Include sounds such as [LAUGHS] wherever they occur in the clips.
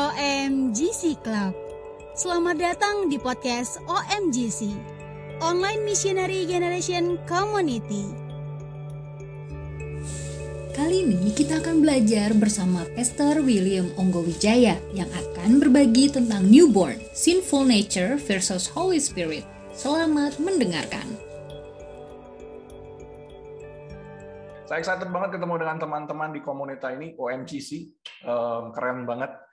OMGC Club. Selamat datang di podcast OMGC, Online Missionary Generation Community. Kali ini kita akan belajar bersama Pastor William Onggowijaya yang akan berbagi tentang newborn, sinful nature versus Holy Spirit. Selamat mendengarkan. Saya excited banget ketemu dengan teman-teman di komunitas ini OMGC. Um, keren banget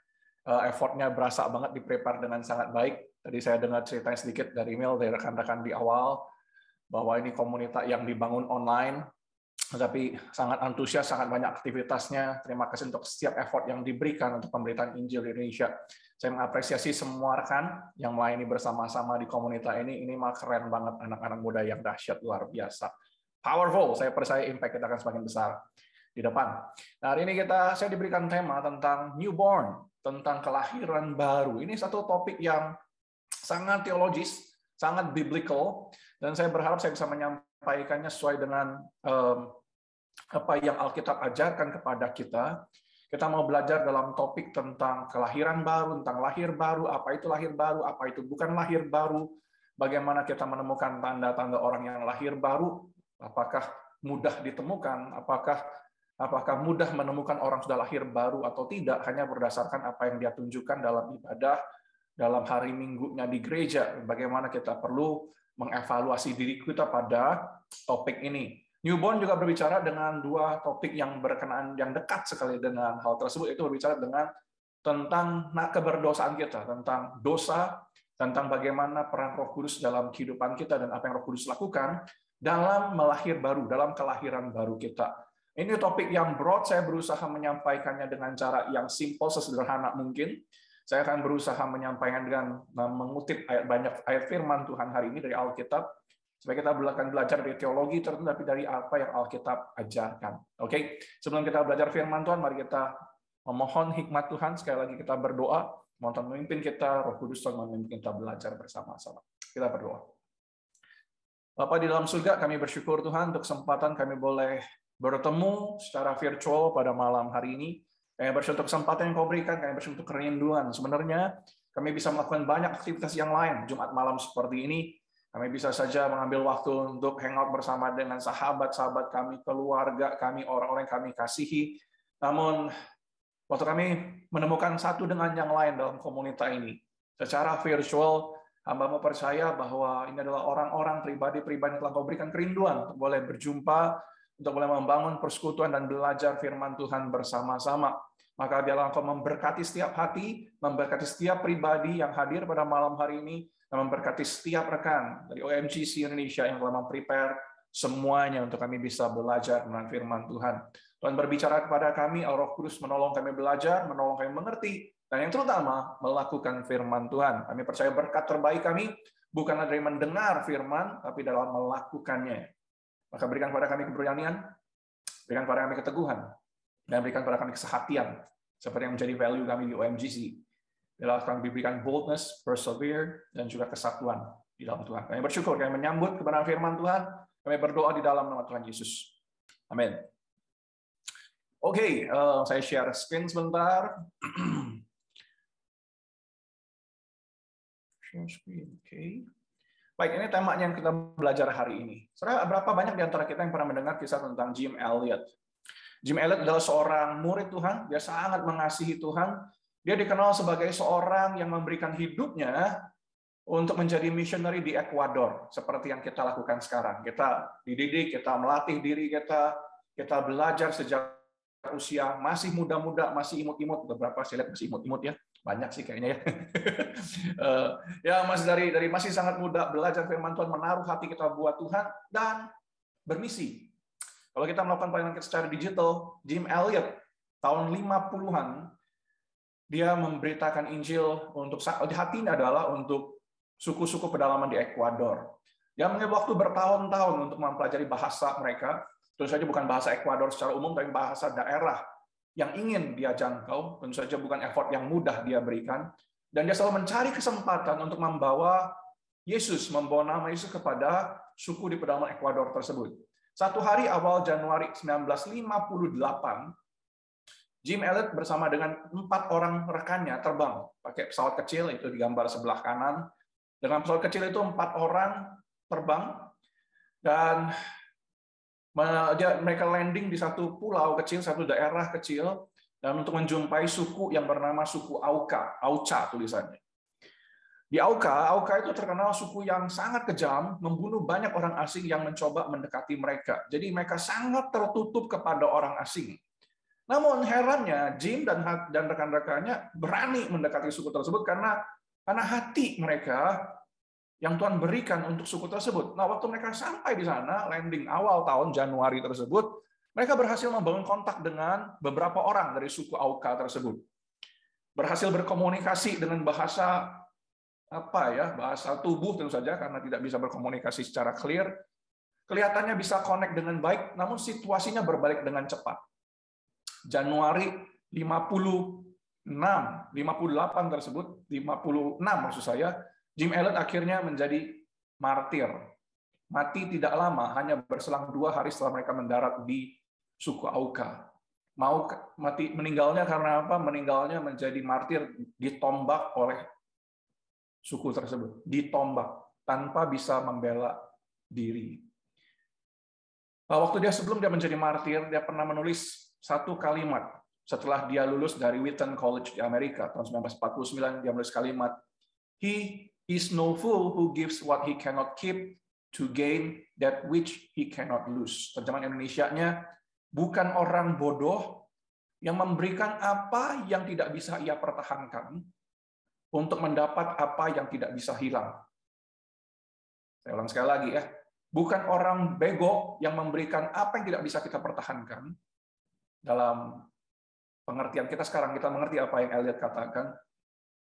effortnya berasa banget di prepare dengan sangat baik. Tadi saya dengar ceritanya sedikit dari email dari rekan-rekan di awal bahwa ini komunitas yang dibangun online, tapi sangat antusias, sangat banyak aktivitasnya. Terima kasih untuk setiap effort yang diberikan untuk pemberitaan Injil di Indonesia. Saya mengapresiasi semua rekan yang melayani bersama-sama di komunitas ini. Ini mah keren banget anak-anak muda yang dahsyat luar biasa. Powerful, saya percaya impact kita akan semakin besar di depan. Nah, hari ini kita saya diberikan tema tentang newborn, tentang kelahiran baru. Ini satu topik yang sangat teologis, sangat biblical, dan saya berharap saya bisa menyampaikannya sesuai dengan apa yang Alkitab ajarkan kepada kita. Kita mau belajar dalam topik tentang kelahiran baru, tentang lahir baru, apa itu lahir baru, apa itu bukan lahir baru, bagaimana kita menemukan tanda-tanda orang yang lahir baru, apakah mudah ditemukan, apakah apakah mudah menemukan orang sudah lahir baru atau tidak hanya berdasarkan apa yang dia tunjukkan dalam ibadah dalam hari minggunya di gereja? Bagaimana kita perlu mengevaluasi diri kita pada topik ini? Newborn juga berbicara dengan dua topik yang berkenaan yang dekat sekali dengan hal tersebut itu berbicara dengan tentang keberdosaan kita tentang dosa tentang bagaimana peran Roh Kudus dalam kehidupan kita dan apa yang Roh Kudus lakukan dalam melahir baru dalam kelahiran baru kita ini topik yang broad, saya berusaha menyampaikannya dengan cara yang simple, sesederhana mungkin. Saya akan berusaha menyampaikan dengan mengutip ayat banyak ayat firman Tuhan hari ini dari Alkitab, supaya kita akan belajar dari teologi tapi dari apa yang Alkitab ajarkan. Oke, sebelum kita belajar firman Tuhan, mari kita memohon hikmat Tuhan. Sekali lagi kita berdoa, mohon Tuhan memimpin kita, Roh Kudus Tuhan memimpin kita belajar bersama-sama. Kita berdoa. Bapak di dalam surga, kami bersyukur Tuhan untuk kesempatan kami boleh bertemu secara virtual pada malam hari ini. Kami bersyukur kesempatan yang kau berikan, kami bersyukur kerinduan. Sebenarnya kami bisa melakukan banyak aktivitas yang lain Jumat malam seperti ini. Kami bisa saja mengambil waktu untuk hangout bersama dengan sahabat-sahabat kami, keluarga kami, orang-orang yang kami kasihi. Namun, waktu kami menemukan satu dengan yang lain dalam komunitas ini, secara virtual, hamba mau percaya bahwa ini adalah orang-orang pribadi-pribadi yang telah kau berikan kerinduan untuk boleh berjumpa untuk mulai membangun persekutuan dan belajar firman Tuhan bersama-sama. Maka biarlah engkau memberkati setiap hati, memberkati setiap pribadi yang hadir pada malam hari ini, dan memberkati setiap rekan dari OMGC Indonesia yang telah memprepare semuanya untuk kami bisa belajar dengan firman Tuhan. Tuhan berbicara kepada kami, Roh Kudus menolong kami belajar, menolong kami mengerti, dan yang terutama melakukan firman Tuhan. Kami percaya berkat terbaik kami bukan dari mendengar firman, tapi dalam melakukannya. Maka berikan kepada kami keberanian, berikan kepada kami keteguhan, dan berikan kepada kami kesehatian, seperti yang menjadi value kami di OMGC. Bila kami diberikan boldness, persevere, dan juga kesatuan di dalam Tuhan. Kami bersyukur, kami menyambut kebenaran firman Tuhan, kami berdoa di dalam nama Tuhan Yesus. Amin. Oke, okay, uh, saya share screen sebentar. [CLEARS THROAT] share screen, oke. Okay. Baik, ini temanya yang kita belajar hari ini. Saudara, berapa banyak di antara kita yang pernah mendengar kisah tentang Jim Elliot? Jim Elliot adalah seorang murid Tuhan, dia sangat mengasihi Tuhan. Dia dikenal sebagai seorang yang memberikan hidupnya untuk menjadi missionary di Ecuador, seperti yang kita lakukan sekarang. Kita dididik, kita melatih diri kita, kita belajar sejak usia masih muda-muda, masih imut-imut. Beberapa saya lihat masih imut-imut ya banyak sih kayaknya ya. uh, [LAUGHS] ya masih dari dari masih sangat muda belajar firman Tuhan, menaruh hati kita buat Tuhan dan bermisi. Kalau kita melakukan pelayanan secara digital, Jim Elliot tahun 50-an dia memberitakan Injil untuk di hatinya adalah untuk suku-suku pedalaman di Ekuador. Dia mengambil waktu bertahun-tahun untuk mempelajari bahasa mereka. Tentu saja bukan bahasa Ekuador secara umum, tapi bahasa daerah yang ingin dia jangkau, tentu saja bukan effort yang mudah dia berikan, dan dia selalu mencari kesempatan untuk membawa Yesus, membawa nama Yesus kepada suku di pedalaman Ekuador tersebut. Satu hari awal Januari 1958, Jim Elliot bersama dengan empat orang rekannya terbang pakai pesawat kecil itu di gambar sebelah kanan. Dengan pesawat kecil itu empat orang terbang dan mereka landing di satu pulau kecil, satu daerah kecil, dan untuk menjumpai suku yang bernama suku Auka, Auca tulisannya. Di Auka, Auka itu terkenal suku yang sangat kejam, membunuh banyak orang asing yang mencoba mendekati mereka. Jadi mereka sangat tertutup kepada orang asing. Namun herannya Jim dan dan rekan-rekannya berani mendekati suku tersebut karena karena hati mereka yang Tuhan berikan untuk suku tersebut. Nah, waktu mereka sampai di sana, landing awal tahun Januari tersebut, mereka berhasil membangun kontak dengan beberapa orang dari suku Auka tersebut. Berhasil berkomunikasi dengan bahasa apa ya, bahasa tubuh tentu saja karena tidak bisa berkomunikasi secara clear. Kelihatannya bisa connect dengan baik, namun situasinya berbalik dengan cepat. Januari 56, 58 tersebut, 56 maksud saya, Jim Elliot akhirnya menjadi martir. Mati tidak lama, hanya berselang dua hari setelah mereka mendarat di suku Auka. Mau mati meninggalnya karena apa? Meninggalnya menjadi martir ditombak oleh suku tersebut, ditombak tanpa bisa membela diri. Nah, waktu dia sebelum dia menjadi martir, dia pernah menulis satu kalimat setelah dia lulus dari Wheaton College di Amerika tahun 1949 dia menulis kalimat He is no fool who gives what he cannot keep to gain that which he cannot lose. Terjemahan Indonesia-nya bukan orang bodoh yang memberikan apa yang tidak bisa ia pertahankan untuk mendapat apa yang tidak bisa hilang. Saya ulang sekali lagi ya. Bukan orang bego yang memberikan apa yang tidak bisa kita pertahankan, dalam pengertian kita sekarang kita mengerti apa yang Elliot katakan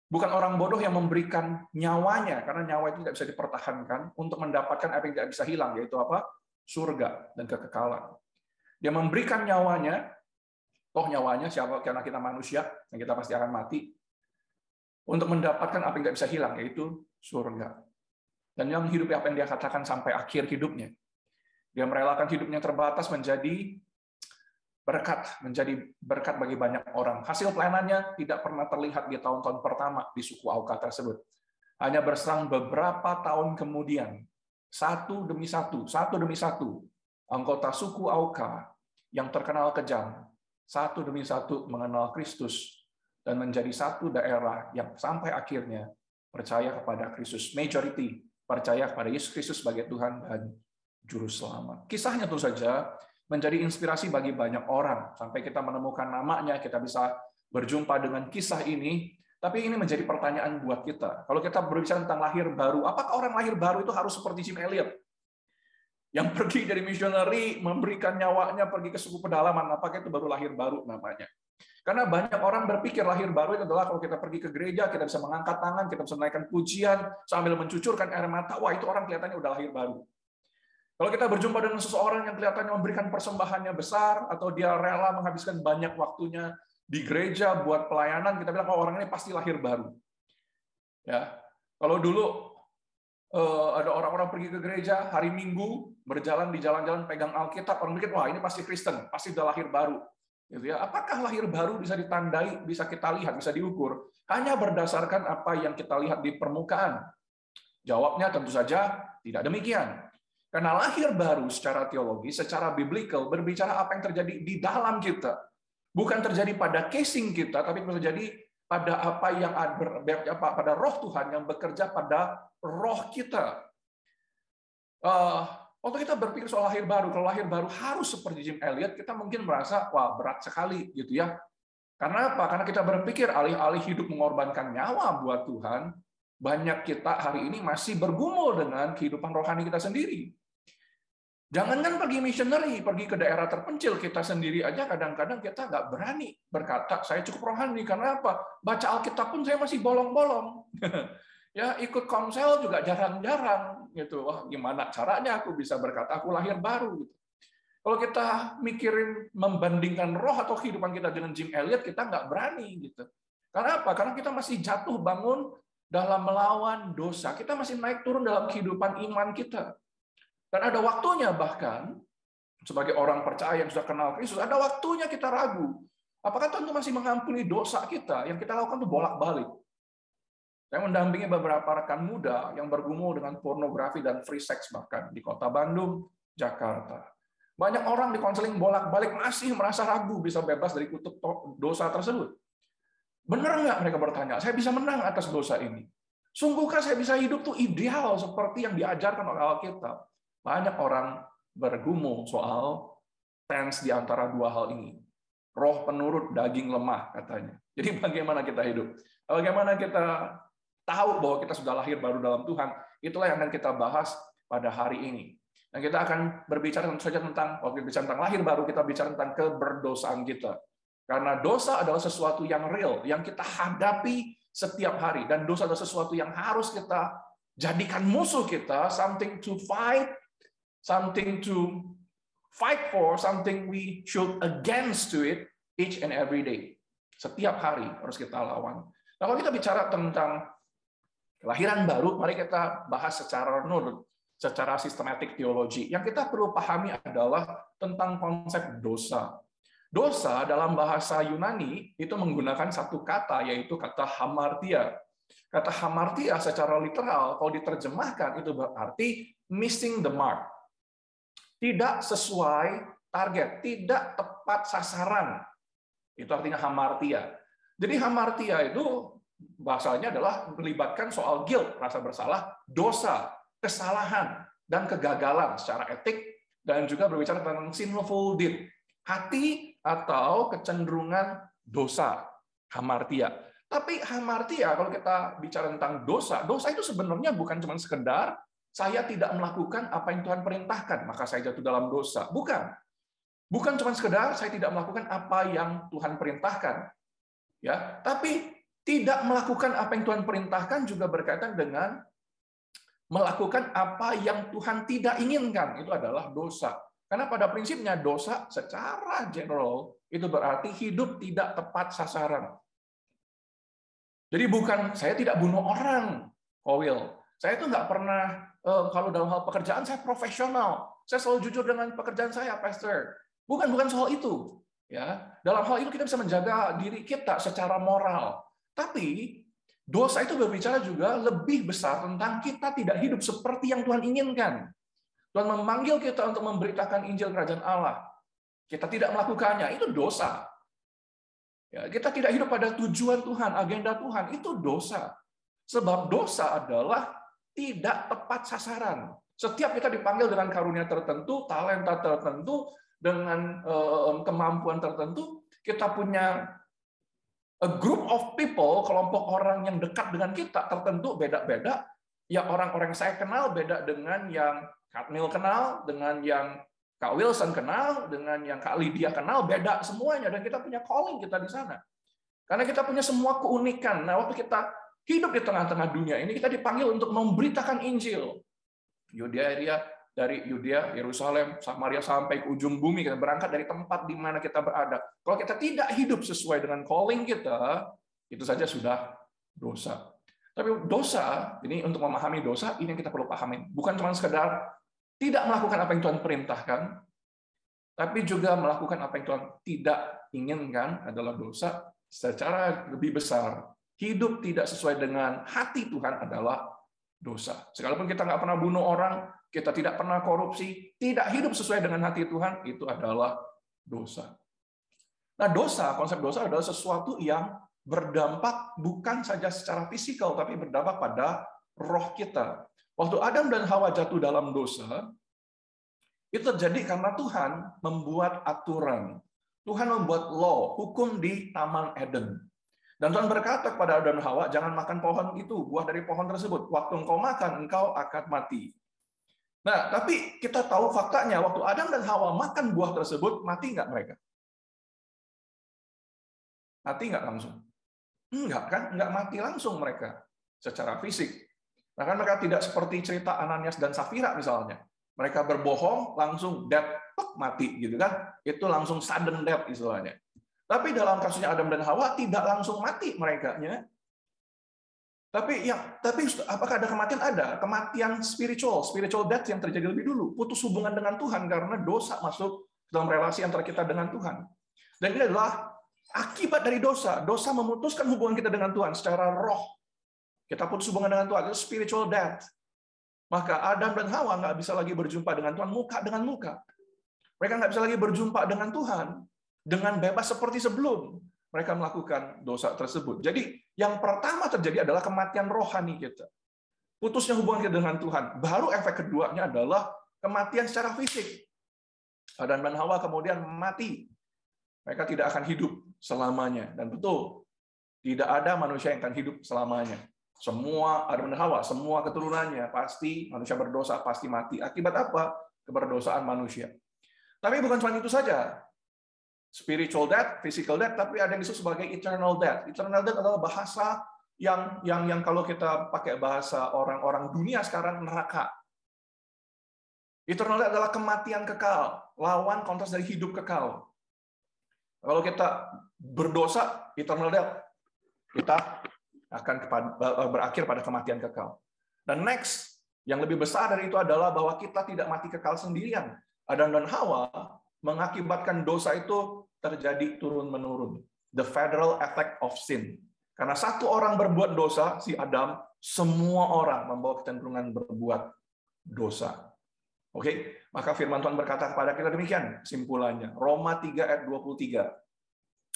bukan orang bodoh yang memberikan nyawanya karena nyawa itu tidak bisa dipertahankan untuk mendapatkan apa yang tidak bisa hilang yaitu apa? Surga dan kekekalan. Dia memberikan nyawanya toh nyawanya siapa? Karena kita manusia yang kita pasti akan mati untuk mendapatkan apa yang tidak bisa hilang yaitu surga. Dan yang hidup apa yang dia katakan sampai akhir hidupnya. Dia merelakan hidupnya terbatas menjadi berkat menjadi berkat bagi banyak orang. Hasil pelayanannya tidak pernah terlihat di tahun-tahun pertama di suku Auka tersebut. Hanya berserang beberapa tahun kemudian, satu demi satu, satu demi satu, anggota suku Auka yang terkenal kejam, satu demi satu mengenal Kristus dan menjadi satu daerah yang sampai akhirnya percaya kepada Kristus. Majority percaya kepada Yesus Kristus sebagai Tuhan dan Juru Selamat. Kisahnya tentu saja menjadi inspirasi bagi banyak orang. Sampai kita menemukan namanya, kita bisa berjumpa dengan kisah ini. Tapi ini menjadi pertanyaan buat kita. Kalau kita berbicara tentang lahir baru, apakah orang lahir baru itu harus seperti Jim Elliot? Yang [LAUGHS] pergi dari misioneri, memberikan nyawanya pergi ke suku pedalaman, apakah itu baru lahir baru namanya? Karena banyak orang berpikir lahir baru itu adalah kalau kita pergi ke gereja, kita bisa mengangkat tangan, kita bisa menaikkan pujian, sambil mencucurkan air mata, wah itu orang kelihatannya udah lahir baru. Kalau kita berjumpa dengan seseorang yang kelihatannya memberikan persembahannya besar atau dia rela menghabiskan banyak waktunya di gereja buat pelayanan, kita bilang oh orang ini pasti lahir baru. Ya. Kalau dulu eh, ada orang-orang pergi ke gereja hari Minggu berjalan di jalan-jalan pegang Alkitab, orang mikir wah ini pasti Kristen, pasti sudah lahir baru. Gitu ya. Apakah lahir baru bisa ditandai, bisa kita lihat, bisa diukur hanya berdasarkan apa yang kita lihat di permukaan? Jawabnya tentu saja tidak demikian. Karena lahir baru secara teologi, secara biblical, berbicara apa yang terjadi di dalam kita. Bukan terjadi pada casing kita, tapi terjadi pada apa yang apa pada roh Tuhan yang bekerja pada roh kita. Uh, waktu kita berpikir soal lahir baru, kalau lahir baru harus seperti Jim Elliot, kita mungkin merasa wah berat sekali gitu ya. Karena apa? Karena kita berpikir alih-alih hidup mengorbankan nyawa buat Tuhan, banyak kita hari ini masih bergumul dengan kehidupan rohani kita sendiri. Jangankan pergi missionary, pergi ke daerah terpencil, kita sendiri aja kadang-kadang kita nggak berani berkata, saya cukup rohani. Karena apa? Baca Alkitab pun saya masih bolong-bolong. [LAUGHS] ya ikut komsel juga jarang-jarang gitu. Wah, gimana caranya aku bisa berkata aku lahir baru gitu. Kalau kita mikirin membandingkan roh atau kehidupan kita dengan Jim Elliot, kita nggak berani gitu. Karena apa? Karena kita masih jatuh bangun dalam melawan dosa. Kita masih naik turun dalam kehidupan iman kita. Dan ada waktunya bahkan, sebagai orang percaya yang sudah kenal Kristus, ada waktunya kita ragu. Apakah Tuhan itu masih mengampuni dosa kita yang kita lakukan itu bolak-balik? Saya mendampingi beberapa rekan muda yang bergumul dengan pornografi dan free sex bahkan di kota Bandung, Jakarta. Banyak orang di konseling bolak-balik masih merasa ragu bisa bebas dari kutuk dosa tersebut. Benar nggak mereka bertanya, saya bisa menang atas dosa ini? Sungguhkah saya bisa hidup tuh ideal seperti yang diajarkan oleh Alkitab? Banyak orang bergumul soal tens di antara dua hal ini roh penurut daging lemah katanya. Jadi [LAUGHS] bagaimana kita hidup? Bagaimana kita tahu bahwa kita sudah lahir baru dalam Tuhan? Itulah yang akan kita bahas pada hari ini. Dan kita akan berbicara tentu saja tentang, waktu bicara tentang lahir baru, kita bicara tentang keberdosaan kita. Karena dosa adalah sesuatu yang real, yang kita hadapi setiap hari. Dan dosa adalah sesuatu yang harus kita jadikan musuh kita, something to fight, something to fight for something we should against to it each and every day. Setiap hari harus kita lawan. Nah, kalau kita bicara tentang kelahiran baru, mari kita bahas secara nurut, secara sistematik teologi. Yang kita perlu pahami adalah tentang konsep dosa. Dosa dalam bahasa Yunani itu menggunakan satu kata, yaitu kata hamartia. Kata hamartia secara literal, kalau diterjemahkan, itu berarti missing the mark tidak sesuai target, tidak tepat sasaran. Itu artinya hamartia. Jadi hamartia itu bahasanya adalah melibatkan soal guilt, rasa bersalah, dosa, kesalahan, dan kegagalan secara etik, dan juga berbicara tentang sinful deed, hati atau kecenderungan dosa, hamartia. Tapi hamartia, kalau kita bicara tentang dosa, dosa itu sebenarnya bukan cuma sekedar saya tidak melakukan apa yang Tuhan perintahkan, maka saya jatuh dalam dosa. Bukan. Bukan cuma sekedar saya tidak melakukan apa yang Tuhan perintahkan. Ya, tapi tidak melakukan apa yang Tuhan perintahkan juga berkaitan dengan melakukan apa yang Tuhan tidak inginkan. Itu adalah dosa. Karena pada prinsipnya dosa secara general itu berarti hidup tidak tepat sasaran. Jadi bukan saya tidak bunuh orang, Kowil. Saya itu nggak pernah kalau dalam hal pekerjaan saya profesional. Saya selalu jujur dengan pekerjaan saya, Pastor. Bukan bukan soal itu. Ya, dalam hal itu kita bisa menjaga diri kita secara moral. Tapi dosa itu berbicara juga lebih besar tentang kita tidak hidup seperti yang Tuhan inginkan. Tuhan memanggil kita untuk memberitakan Injil Kerajaan Allah. Kita tidak melakukannya, itu dosa. Ya, kita tidak hidup pada tujuan Tuhan, agenda Tuhan, itu dosa. Sebab dosa adalah tidak tepat sasaran. Setiap kita dipanggil dengan karunia tertentu, talenta tertentu, dengan kemampuan tertentu, kita punya a group of people, kelompok orang yang dekat dengan kita tertentu beda-beda. Ya orang-orang saya kenal beda dengan yang Kak Neil kenal, dengan yang Kak Wilson kenal, dengan yang Kak Lydia kenal, beda semuanya. Dan kita punya calling kita di sana. Karena kita punya semua keunikan. Nah, waktu kita hidup di tengah-tengah dunia ini kita dipanggil untuk memberitakan Injil. Yudea area dari Yudea, Yerusalem, Samaria sampai ke ujung bumi kita berangkat dari tempat di mana kita berada. Kalau kita tidak hidup sesuai dengan calling kita, itu saja sudah dosa. Tapi dosa, ini untuk memahami dosa, ini yang kita perlu pahami. Bukan cuma sekedar tidak melakukan apa yang Tuhan perintahkan, tapi juga melakukan apa yang Tuhan tidak inginkan adalah dosa secara lebih besar hidup tidak sesuai dengan hati Tuhan adalah dosa. Sekalipun kita nggak pernah bunuh orang, kita tidak pernah korupsi, tidak hidup sesuai dengan hati Tuhan, itu adalah dosa. Nah, dosa, konsep dosa adalah sesuatu yang berdampak bukan saja secara fisikal, tapi berdampak pada roh kita. Waktu Adam dan Hawa jatuh dalam dosa, itu terjadi karena Tuhan membuat aturan. Tuhan membuat law, hukum di Taman Eden. Dan Tuhan berkata kepada Adam dan Hawa, jangan makan pohon itu, buah dari pohon tersebut. Waktu engkau makan, engkau akan mati. Nah, tapi kita tahu faktanya, waktu Adam dan Hawa makan buah tersebut, mati nggak mereka? Mati nggak langsung? Enggak kan? Enggak mati langsung mereka secara fisik. Bahkan mereka tidak seperti cerita Ananias dan Safira misalnya. Mereka berbohong, langsung death, mati gitu kan. Itu langsung sudden death istilahnya. Tapi dalam kasusnya Adam dan Hawa tidak langsung mati mereka nya. Tapi yang tapi apakah ada kematian? Ada kematian spiritual, spiritual death yang terjadi lebih dulu, putus hubungan dengan Tuhan karena dosa masuk dalam relasi antara kita dengan Tuhan. Dan ini adalah Akibat dari dosa, dosa memutuskan hubungan kita dengan Tuhan secara roh. Kita putus hubungan dengan Tuhan, itu spiritual death. Maka Adam dan Hawa nggak bisa lagi berjumpa dengan Tuhan muka dengan muka. Mereka nggak bisa lagi berjumpa dengan Tuhan dengan bebas seperti sebelum mereka melakukan dosa tersebut. Jadi yang pertama terjadi adalah kematian rohani kita. Putusnya hubungan kita dengan Tuhan. Baru efek keduanya adalah kematian secara fisik. Adam dan Hawa kemudian mati. Mereka tidak akan hidup selamanya. Dan betul, tidak ada manusia yang akan hidup selamanya. Semua Adam dan Hawa, semua keturunannya pasti manusia berdosa, pasti mati. Akibat apa? Keberdosaan manusia. Tapi bukan cuma itu saja. Spiritual death, physical death, tapi ada yang disebut sebagai eternal death. Eternal death adalah bahasa yang yang yang kalau kita pakai bahasa orang-orang dunia sekarang neraka. Eternal death adalah kematian kekal, lawan kontras dari hidup kekal. Kalau kita berdosa, eternal death, kita akan berakhir pada kematian kekal. Dan next, yang lebih besar dari itu adalah bahwa kita tidak mati kekal sendirian. Adam dan Hawa mengakibatkan dosa itu terjadi turun-menurun. The federal effect of sin. Karena satu orang berbuat dosa, si Adam, semua orang membawa kecenderungan berbuat dosa. Oke, maka firman Tuhan berkata kepada kita demikian simpulannya. Roma 3 ayat 23.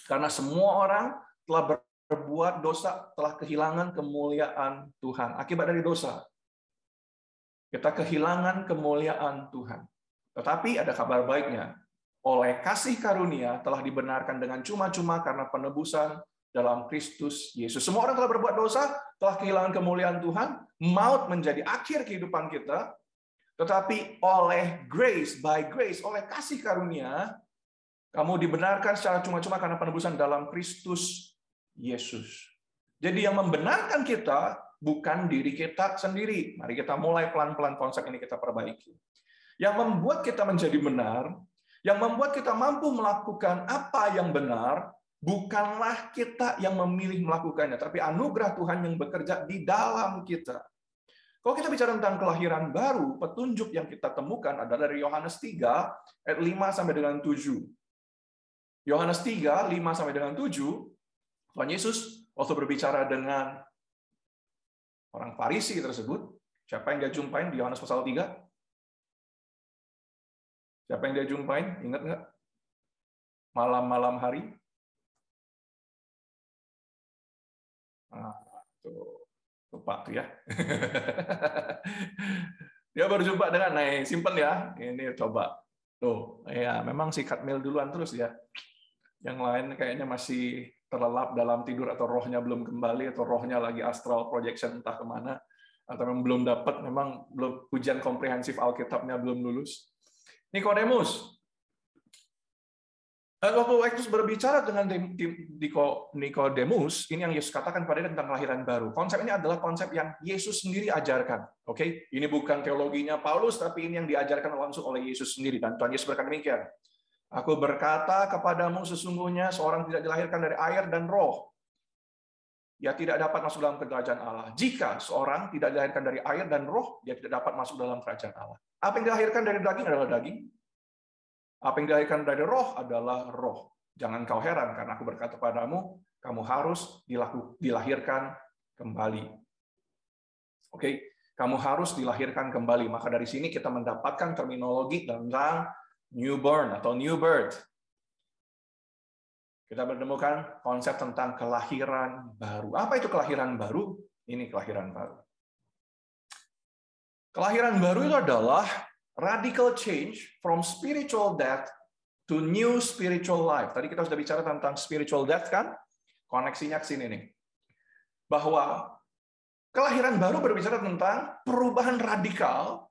Karena semua orang telah berbuat dosa telah kehilangan kemuliaan Tuhan. Akibat dari dosa, kita kehilangan kemuliaan Tuhan. Tetapi ada kabar baiknya. Oleh kasih karunia telah dibenarkan dengan cuma-cuma karena penebusan dalam Kristus Yesus. Semua orang telah berbuat dosa, telah kehilangan kemuliaan Tuhan, maut menjadi akhir kehidupan kita, tetapi oleh grace, by grace, oleh kasih karunia, kamu dibenarkan secara cuma-cuma karena penebusan dalam Kristus Yesus. Jadi yang membenarkan kita bukan diri kita sendiri. Mari kita mulai pelan-pelan konsep ini kita perbaiki. Yang membuat kita menjadi benar, yang membuat kita mampu melakukan apa yang benar, bukanlah kita yang memilih melakukannya, tapi anugerah Tuhan yang bekerja di dalam kita. Kalau kita bicara tentang kelahiran baru, petunjuk yang kita temukan adalah dari Yohanes 3 ayat 5 sampai dengan 7. Yohanes 3 5 sampai dengan 7 Tuhan Yesus waktu berbicara dengan orang Farisi tersebut, siapa yang dia jumpain di Yohanes pasal 3? Siapa yang dia jumpain? Ingat nggak? Malam-malam hari? Nah, tuh, lupa tuh ya. [LAUGHS] dia berjumpa dengan, nah simpen ya, ini coba. Tuh, ya memang sikat mail duluan terus ya. Yang lain kayaknya masih terlelap dalam tidur atau rohnya belum kembali atau rohnya lagi astral projection entah ke mana atau memang belum dapat memang belum ujian komprehensif Alkitabnya belum lulus. Nikodemus. Waktu Yesus berbicara dengan Nikodemus, ini yang Yesus katakan pada tentang kelahiran baru. Konsep ini adalah konsep yang Yesus sendiri ajarkan. Oke, ini bukan teologinya Paulus, tapi ini yang diajarkan langsung oleh Yesus sendiri. Dan Tuhan Yesus berkata demikian. Aku berkata kepadamu sesungguhnya seorang tidak dilahirkan dari air dan roh. Ia tidak dapat masuk dalam kerajaan Allah. Jika seorang tidak dilahirkan dari air dan roh, dia tidak dapat masuk dalam kerajaan Allah. Apa yang dilahirkan dari daging adalah daging. Apa yang dilahirkan dari roh adalah roh. Jangan kau heran karena aku berkata padamu, kamu harus dilahirkan kembali. Oke, kamu harus dilahirkan kembali. Maka dari sini kita mendapatkan terminologi tentang newborn atau new birth. Kita menemukan konsep tentang kelahiran baru. Apa itu kelahiran baru? Ini kelahiran baru. Kelahiran baru itu adalah radical change from spiritual death to new spiritual life. Tadi kita sudah bicara tentang spiritual death kan? Koneksinya ke sini nih. Bahwa kelahiran baru berbicara tentang perubahan radikal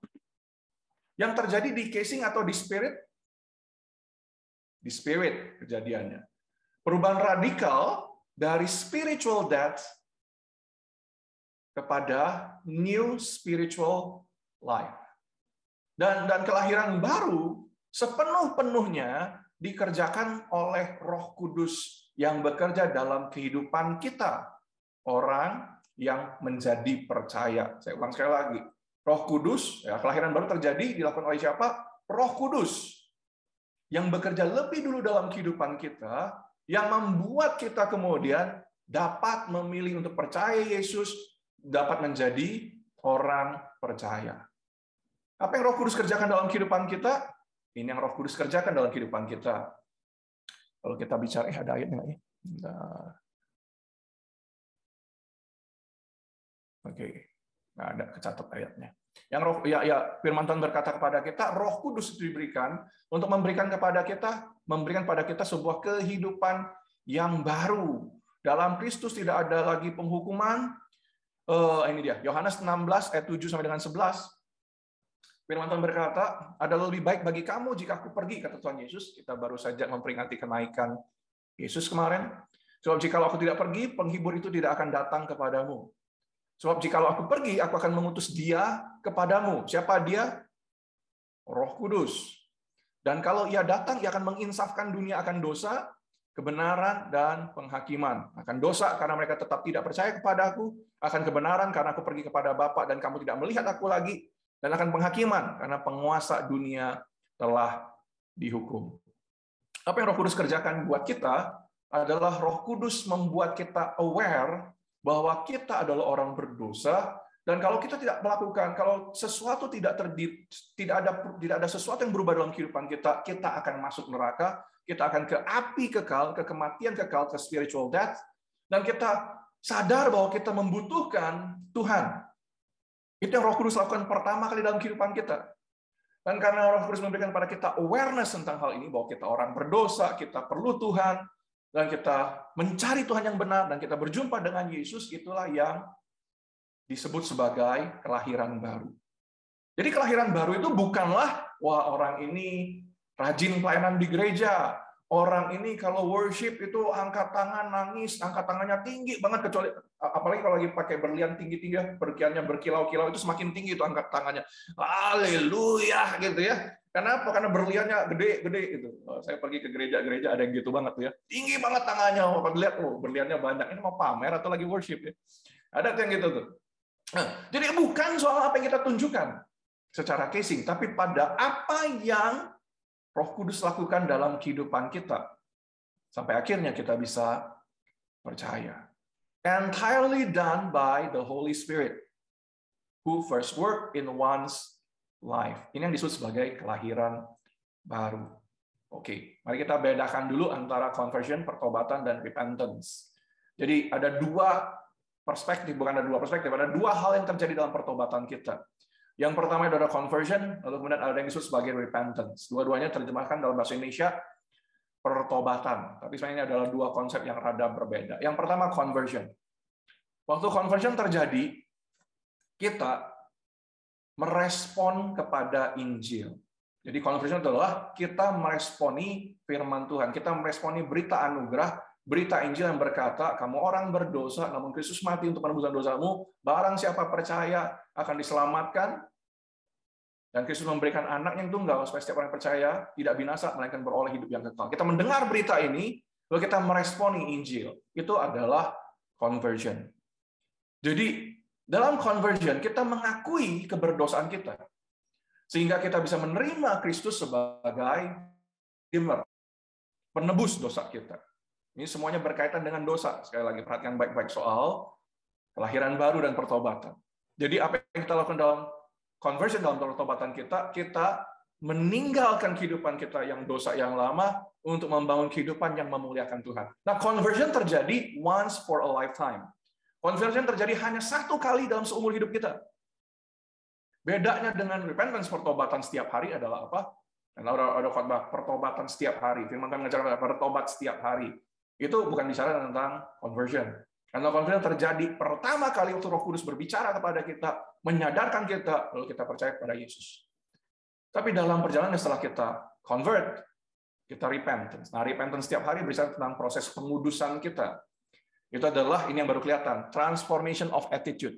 yang terjadi di casing atau di spirit di spirit kejadiannya. Perubahan radikal dari spiritual death kepada new spiritual life. Dan dan kelahiran baru sepenuh-penuhnya dikerjakan oleh Roh Kudus yang bekerja dalam kehidupan kita, orang yang menjadi percaya. Saya ulang sekali lagi. Roh Kudus, ya, kelahiran baru terjadi dilakukan oleh siapa? Roh Kudus yang bekerja lebih dulu dalam kehidupan kita yang membuat kita kemudian dapat memilih untuk percaya Yesus, dapat menjadi orang percaya. Apa yang Roh Kudus kerjakan dalam kehidupan kita? Ini yang Roh Kudus kerjakan dalam kehidupan kita. Kalau kita bicara, eh ada ayatnya nggak ya? Nah. Oke, nggak ada kecatat ayatnya. Yang roh ya ya firman Tuhan berkata kepada kita, Roh Kudus diberikan untuk memberikan kepada kita, memberikan pada kita sebuah kehidupan yang baru. Dalam Kristus tidak ada lagi penghukuman. Uh, ini dia, Yohanes 16 ayat 7 sampai dengan 11. Firman Tuhan berkata, ada lebih baik bagi kamu jika aku pergi, kata Tuhan Yesus. Kita baru saja memperingati kenaikan Yesus kemarin. Sebab jika aku tidak pergi, penghibur itu tidak akan datang kepadamu. Sebab jika aku pergi, aku akan mengutus dia kepadamu. Siapa dia? Roh Kudus. Dan kalau ia datang, ia akan menginsafkan dunia akan dosa, kebenaran, dan penghakiman. Akan dosa karena mereka tetap tidak percaya kepada aku, akan kebenaran karena aku pergi kepada Bapa dan kamu tidak melihat aku lagi, dan akan penghakiman karena penguasa dunia telah dihukum. Apa yang Roh Kudus kerjakan buat kita adalah Roh Kudus membuat kita aware bahwa kita adalah orang berdosa dan kalau kita tidak melakukan kalau sesuatu tidak terdi, tidak ada tidak ada sesuatu yang berubah dalam kehidupan kita kita akan masuk neraka kita akan ke api kekal ke kematian kekal ke spiritual death dan kita sadar bahwa kita membutuhkan Tuhan. Itu yang Roh Kudus lakukan pertama kali dalam kehidupan kita. Dan karena Roh Kudus memberikan pada kita awareness tentang hal ini bahwa kita orang berdosa kita perlu Tuhan dan kita mencari Tuhan yang benar dan kita berjumpa dengan Yesus itulah yang disebut sebagai kelahiran baru. Jadi kelahiran baru itu bukanlah wah orang ini rajin pelayanan di gereja, orang ini kalau worship itu angkat tangan nangis, angkat tangannya tinggi banget kecuali apalagi kalau lagi pakai berlian tinggi-tinggi, berkiannya berkilau-kilau itu semakin tinggi itu angkat tangannya. Haleluya gitu ya. Kenapa? Karena berliannya gede-gede itu. Oh, saya pergi ke gereja-gereja ada yang gitu banget tuh ya. Tinggi banget tangannya. Oh, lihat oh, berliannya banyak. Ini mau pamer atau lagi worship ya. Ada tuh yang gitu tuh. Nah, jadi bukan soal apa yang kita tunjukkan secara casing, tapi pada apa yang Roh Kudus lakukan dalam kehidupan kita. Sampai akhirnya kita bisa percaya. Entirely done by the Holy Spirit, who first worked in one's life. Ini yang disebut sebagai kelahiran baru. Oke, mari kita bedakan dulu antara conversion, pertobatan, dan repentance. Jadi ada dua perspektif, bukan ada dua perspektif, ada dua hal yang terjadi dalam pertobatan kita. Yang pertama itu ada conversion, lalu kemudian ada yang disebut sebagai repentance. Dua-duanya terjemahkan dalam bahasa Indonesia pertobatan. Tapi sebenarnya ini adalah dua konsep yang rada berbeda. Yang pertama conversion. Waktu conversion terjadi, kita merespon kepada Injil. Jadi conversion adalah kita meresponi firman Tuhan, kita meresponi berita anugerah, berita Injil yang berkata, kamu orang berdosa, namun Kristus mati untuk penebusan dosamu, barang siapa percaya akan diselamatkan, dan Kristus memberikan anak yang tunggal supaya setiap orang percaya tidak binasa, melainkan beroleh hidup yang kekal. Kita mendengar berita ini, lalu kita meresponi Injil. Itu adalah conversion. Jadi dalam conversion, kita mengakui keberdosaan kita. Sehingga kita bisa menerima Kristus sebagai Redeemer, penebus dosa kita. Ini semuanya berkaitan dengan dosa. Sekali lagi, perhatikan baik-baik soal kelahiran baru dan pertobatan. Jadi apa yang kita lakukan dalam conversion, dalam pertobatan kita, kita meninggalkan kehidupan kita yang dosa yang lama untuk membangun kehidupan yang memuliakan Tuhan. Nah, conversion terjadi once for a lifetime. Conversion terjadi hanya satu kali dalam seumur hidup kita. Bedanya dengan repentance, pertobatan setiap hari adalah apa? Karena ada khotbah pertobatan setiap hari. Firman Tuhan mengajarkan bertobat setiap hari. Itu bukan bicara tentang conversion. Karena conversion terjadi pertama kali waktu Roh Kudus berbicara kepada kita, menyadarkan kita, lalu kita percaya kepada Yesus. Tapi dalam perjalanan setelah kita convert, kita repentance. Nah, repentance setiap hari berbicara tentang proses pengudusan kita. Itu adalah ini yang baru kelihatan, transformation of attitude.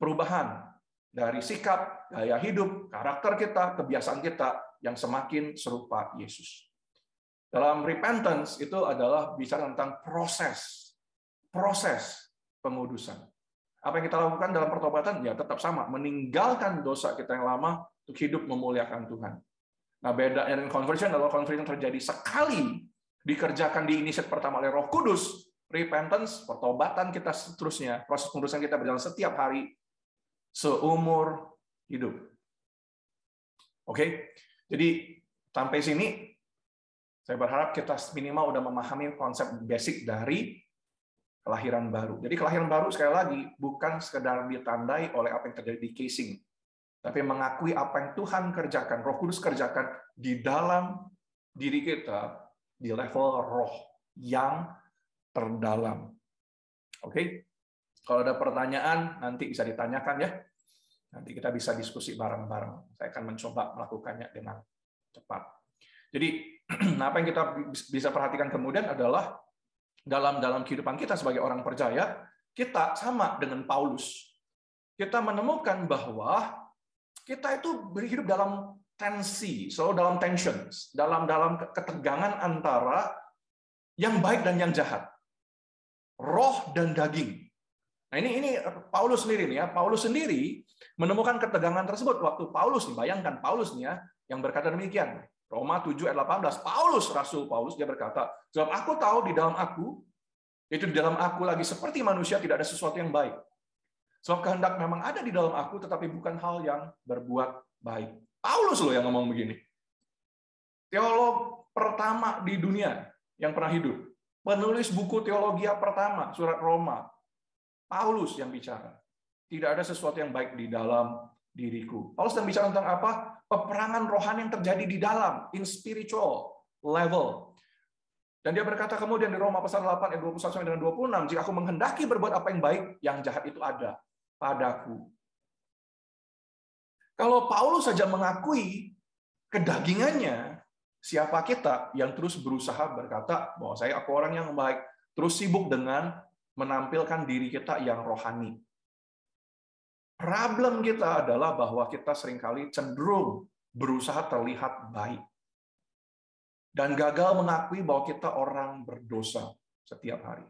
Perubahan dari sikap, gaya hidup, karakter kita, kebiasaan kita yang semakin serupa Yesus. Dalam repentance itu adalah bicara tentang proses, proses pengudusan. Apa yang kita lakukan dalam pertobatan? Ya tetap sama, meninggalkan dosa kita yang lama untuk hidup memuliakan Tuhan. Nah, beda dengan conversion adalah conversion terjadi sekali dikerjakan di inisiat pertama oleh Roh Kudus, repentance, pertobatan kita seterusnya, proses pengurusan kita berjalan setiap hari seumur hidup. Oke, jadi sampai sini saya berharap kita minimal udah memahami konsep basic dari kelahiran baru. Jadi kelahiran baru sekali lagi bukan sekedar ditandai oleh apa yang terjadi di casing, tapi mengakui apa yang Tuhan kerjakan, Roh Kudus kerjakan di dalam diri kita di level roh yang terdalam. Oke? Kalau ada pertanyaan nanti bisa ditanyakan ya. Nanti kita bisa diskusi bareng-bareng. Saya akan mencoba melakukannya dengan cepat. Jadi [CLEARS THROAT] apa yang kita bisa perhatikan kemudian adalah dalam dalam kehidupan kita sebagai orang percaya, kita sama dengan Paulus. Kita menemukan bahwa kita itu berhidup dalam tensi, selalu dalam tensions, dalam dalam ketegangan antara yang baik dan yang jahat, roh dan daging. Nah ini ini Paulus sendiri nih ya, Paulus sendiri menemukan ketegangan tersebut waktu Paulus nih, bayangkan Paulus nih ya, yang berkata demikian. Roma 7 ayat 18, Paulus, Rasul Paulus, dia berkata, sebab aku tahu di dalam aku, itu di dalam aku lagi seperti manusia tidak ada sesuatu yang baik. Sebab kehendak memang ada di dalam aku, tetapi bukan hal yang berbuat baik. Paulus loh yang ngomong begini. Teolog pertama di dunia yang pernah hidup. Penulis buku teologi pertama, surat Roma. Paulus yang bicara. Tidak ada sesuatu yang baik di dalam diriku. Paulus yang bicara tentang apa? Peperangan rohani yang terjadi di dalam, in spiritual level. Dan dia berkata kemudian di Roma pasal 8 ayat 21 sampai dengan 26, jika aku menghendaki berbuat apa yang baik, yang jahat itu ada padaku. Kalau Paulus saja mengakui kedagingannya, siapa kita yang terus berusaha berkata bahwa saya aku orang yang baik, terus sibuk dengan menampilkan diri kita yang rohani. Problem kita adalah bahwa kita sering kali cenderung berusaha terlihat baik. Dan gagal mengakui bahwa kita orang berdosa setiap hari.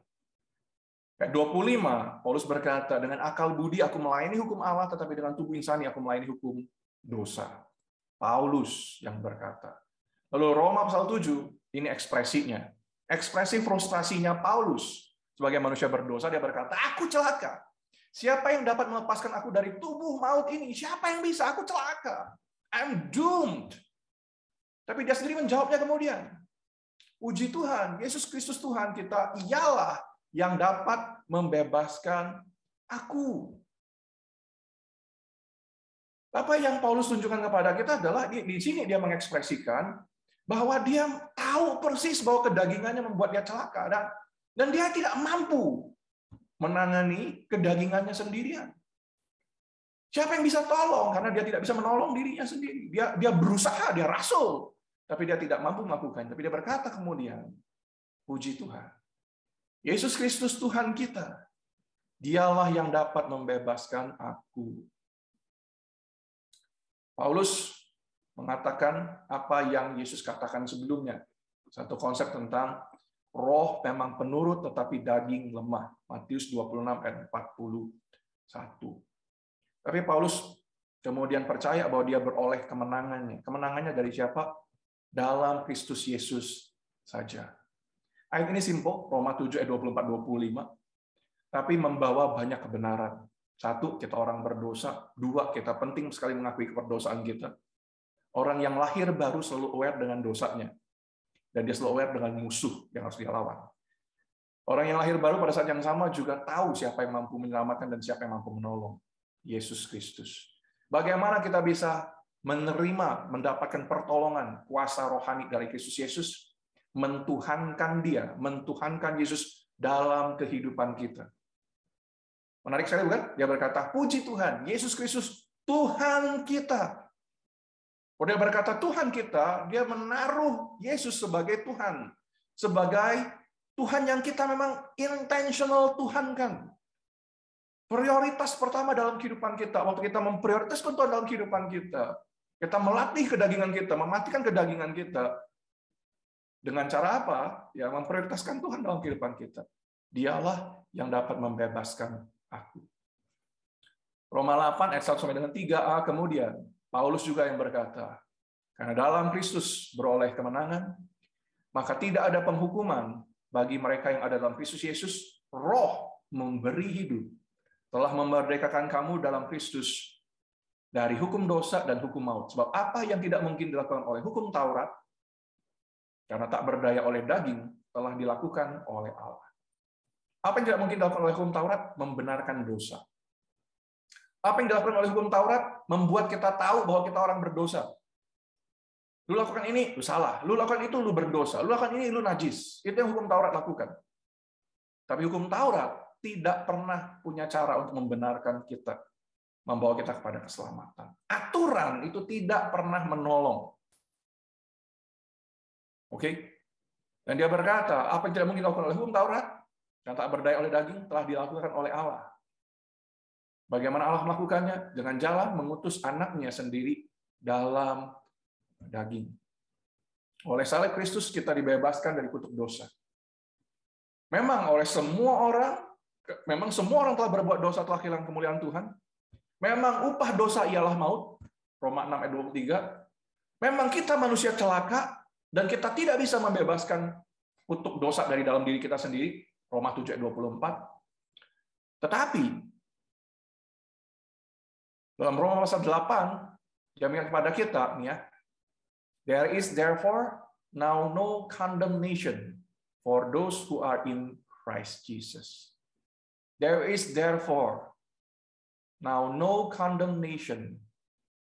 Ayat 25, Paulus berkata, dengan akal budi aku melayani hukum Allah, tetapi dengan tubuh insani aku melayani hukum dosa. Paulus yang berkata. Lalu Roma pasal 7, ini ekspresinya. Ekspresi frustrasinya Paulus sebagai manusia berdosa, dia berkata, aku celaka. Siapa yang dapat melepaskan aku dari tubuh maut ini? Siapa yang bisa? Aku celaka. I'm doomed. Tapi dia sendiri menjawabnya kemudian. Puji Tuhan, Yesus Kristus Tuhan kita ialah yang dapat membebaskan aku. Apa yang Paulus tunjukkan kepada kita adalah di sini dia mengekspresikan bahwa dia tahu persis bahwa kedagingannya membuat dia celaka dan dan dia tidak mampu menangani kedagingannya sendirian. Siapa yang bisa tolong karena dia tidak bisa menolong dirinya sendiri. Dia dia berusaha, dia rasul, tapi dia tidak mampu melakukan. Tapi dia berkata kemudian, puji Tuhan. Yesus Kristus Tuhan kita. Dialah yang dapat membebaskan aku. Paulus mengatakan apa yang Yesus katakan sebelumnya. Satu konsep tentang roh memang penurut tetapi daging lemah. Matius 26 ayat 41. Tapi Paulus kemudian percaya bahwa dia beroleh kemenangannya. Kemenangannya dari siapa? Dalam Kristus Yesus saja. Ayat ini simpel, Roma 7 ayat 24-25. Tapi membawa banyak kebenaran. Satu, kita orang berdosa. Dua, kita penting sekali mengakui keperdosaan kita. Orang yang lahir baru selalu aware dengan dosanya. Dan dia selalu aware dengan musuh yang harus dia lawan. Orang yang lahir baru pada saat yang sama juga tahu siapa yang mampu menyelamatkan dan siapa yang mampu menolong. Yesus Kristus. Bagaimana kita bisa menerima, mendapatkan pertolongan, kuasa rohani dari Kristus Yesus? mentuhankan dia, mentuhankan Yesus dalam kehidupan kita. Menarik sekali bukan? Dia berkata, puji Tuhan, Yesus Kristus Tuhan kita. Kalau dia berkata Tuhan kita, dia menaruh Yesus sebagai Tuhan. Sebagai Tuhan yang kita memang intentional Tuhan kan. Prioritas pertama dalam kehidupan kita, waktu kita memprioritaskan Tuhan dalam kehidupan kita, kita melatih kedagingan kita, mematikan kedagingan kita, dengan cara apa? Ya memprioritaskan Tuhan dalam kehidupan kita. Dialah yang dapat membebaskan aku. Roma 8 ayat 1 sampai dengan 3a kemudian Paulus juga yang berkata, karena dalam Kristus beroleh kemenangan, maka tidak ada penghukuman bagi mereka yang ada dalam Kristus Yesus. Roh memberi hidup telah memerdekakan kamu dalam Kristus dari hukum dosa dan hukum maut. Sebab apa yang tidak mungkin dilakukan oleh hukum Taurat, karena tak berdaya oleh daging, telah dilakukan oleh Allah. Apa yang tidak mungkin dilakukan oleh hukum Taurat? Membenarkan dosa. Apa yang dilakukan oleh hukum Taurat? Membuat kita tahu bahwa kita orang berdosa. Lu lakukan ini, lu salah. Lu lakukan itu, lu berdosa. Lu lakukan ini, lu najis. Itu yang hukum Taurat lakukan. Tapi hukum Taurat tidak pernah punya cara untuk membenarkan kita, membawa kita kepada keselamatan. Aturan itu tidak pernah menolong. Oke? Dan dia berkata, apa yang tidak mungkin dilakukan oleh hukum Taurat, yang tak berdaya oleh daging, telah dilakukan oleh Allah. Bagaimana Allah melakukannya? Dengan jalan mengutus anaknya sendiri dalam daging. Oleh salib Kristus kita dibebaskan dari kutuk dosa. Memang oleh semua orang, memang semua orang telah berbuat dosa telah hilang kemuliaan Tuhan. Memang upah dosa ialah maut. Roma 6 ayat 23. Memang kita manusia celaka dan kita tidak bisa membebaskan kutuk dosa dari dalam diri kita sendiri. Roma 7 ayat 24. Tetapi dalam Roma pasal 8 jaminan kepada kita ya, There is therefore now no condemnation for those who are in Christ Jesus. There is therefore now no condemnation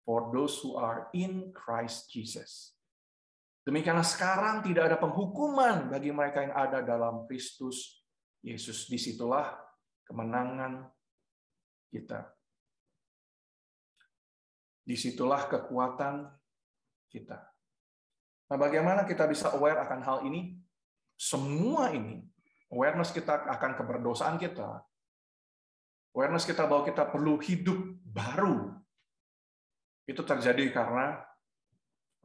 for those who are in Christ Jesus. Demikianlah sekarang tidak ada penghukuman bagi mereka yang ada dalam Kristus Yesus. Di situlah kemenangan kita. Di situlah kekuatan kita. Nah, bagaimana kita bisa aware akan hal ini? Semua ini, awareness kita akan keberdosaan kita, awareness kita bahwa kita perlu hidup baru, itu terjadi karena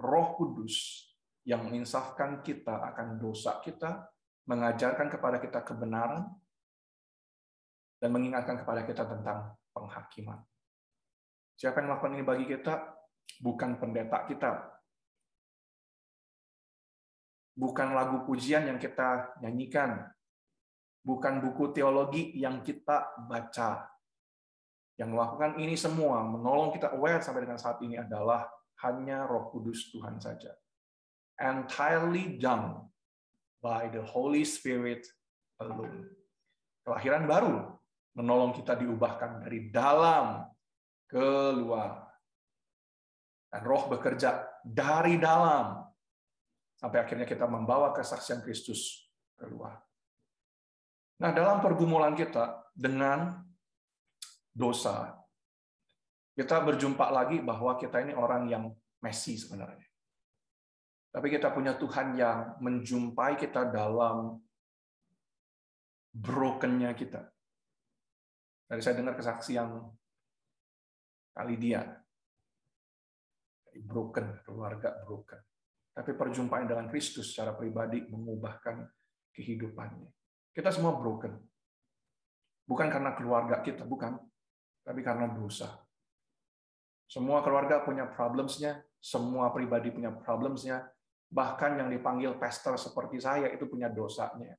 Roh Kudus yang menginsafkan kita akan dosa kita, mengajarkan kepada kita kebenaran, dan mengingatkan kepada kita tentang penghakiman. Siapa yang melakukan ini bagi kita? Bukan pendeta kita, bukan lagu pujian yang kita nyanyikan, bukan buku teologi yang kita baca. Yang melakukan ini semua, menolong kita aware sampai dengan saat ini adalah hanya Roh Kudus Tuhan saja. Entirely done by the Holy Spirit alone. Kelahiran baru menolong kita diubahkan dari dalam keluar. Dan roh bekerja dari dalam sampai akhirnya kita membawa kesaksian Kristus keluar. Nah, dalam pergumulan kita dengan dosa, kita berjumpa lagi bahwa kita ini orang yang messy sebenarnya. Tapi kita punya Tuhan yang menjumpai kita dalam brokennya kita. Dari saya dengar kesaksian kali dia, broken, keluarga broken. Tapi perjumpaan dengan Kristus secara pribadi mengubahkan kehidupannya. Kita semua broken. Bukan karena keluarga kita, bukan. Tapi karena dosa. Semua keluarga punya problemsnya, semua pribadi punya problemsnya, bahkan yang dipanggil pastor seperti saya itu punya dosanya.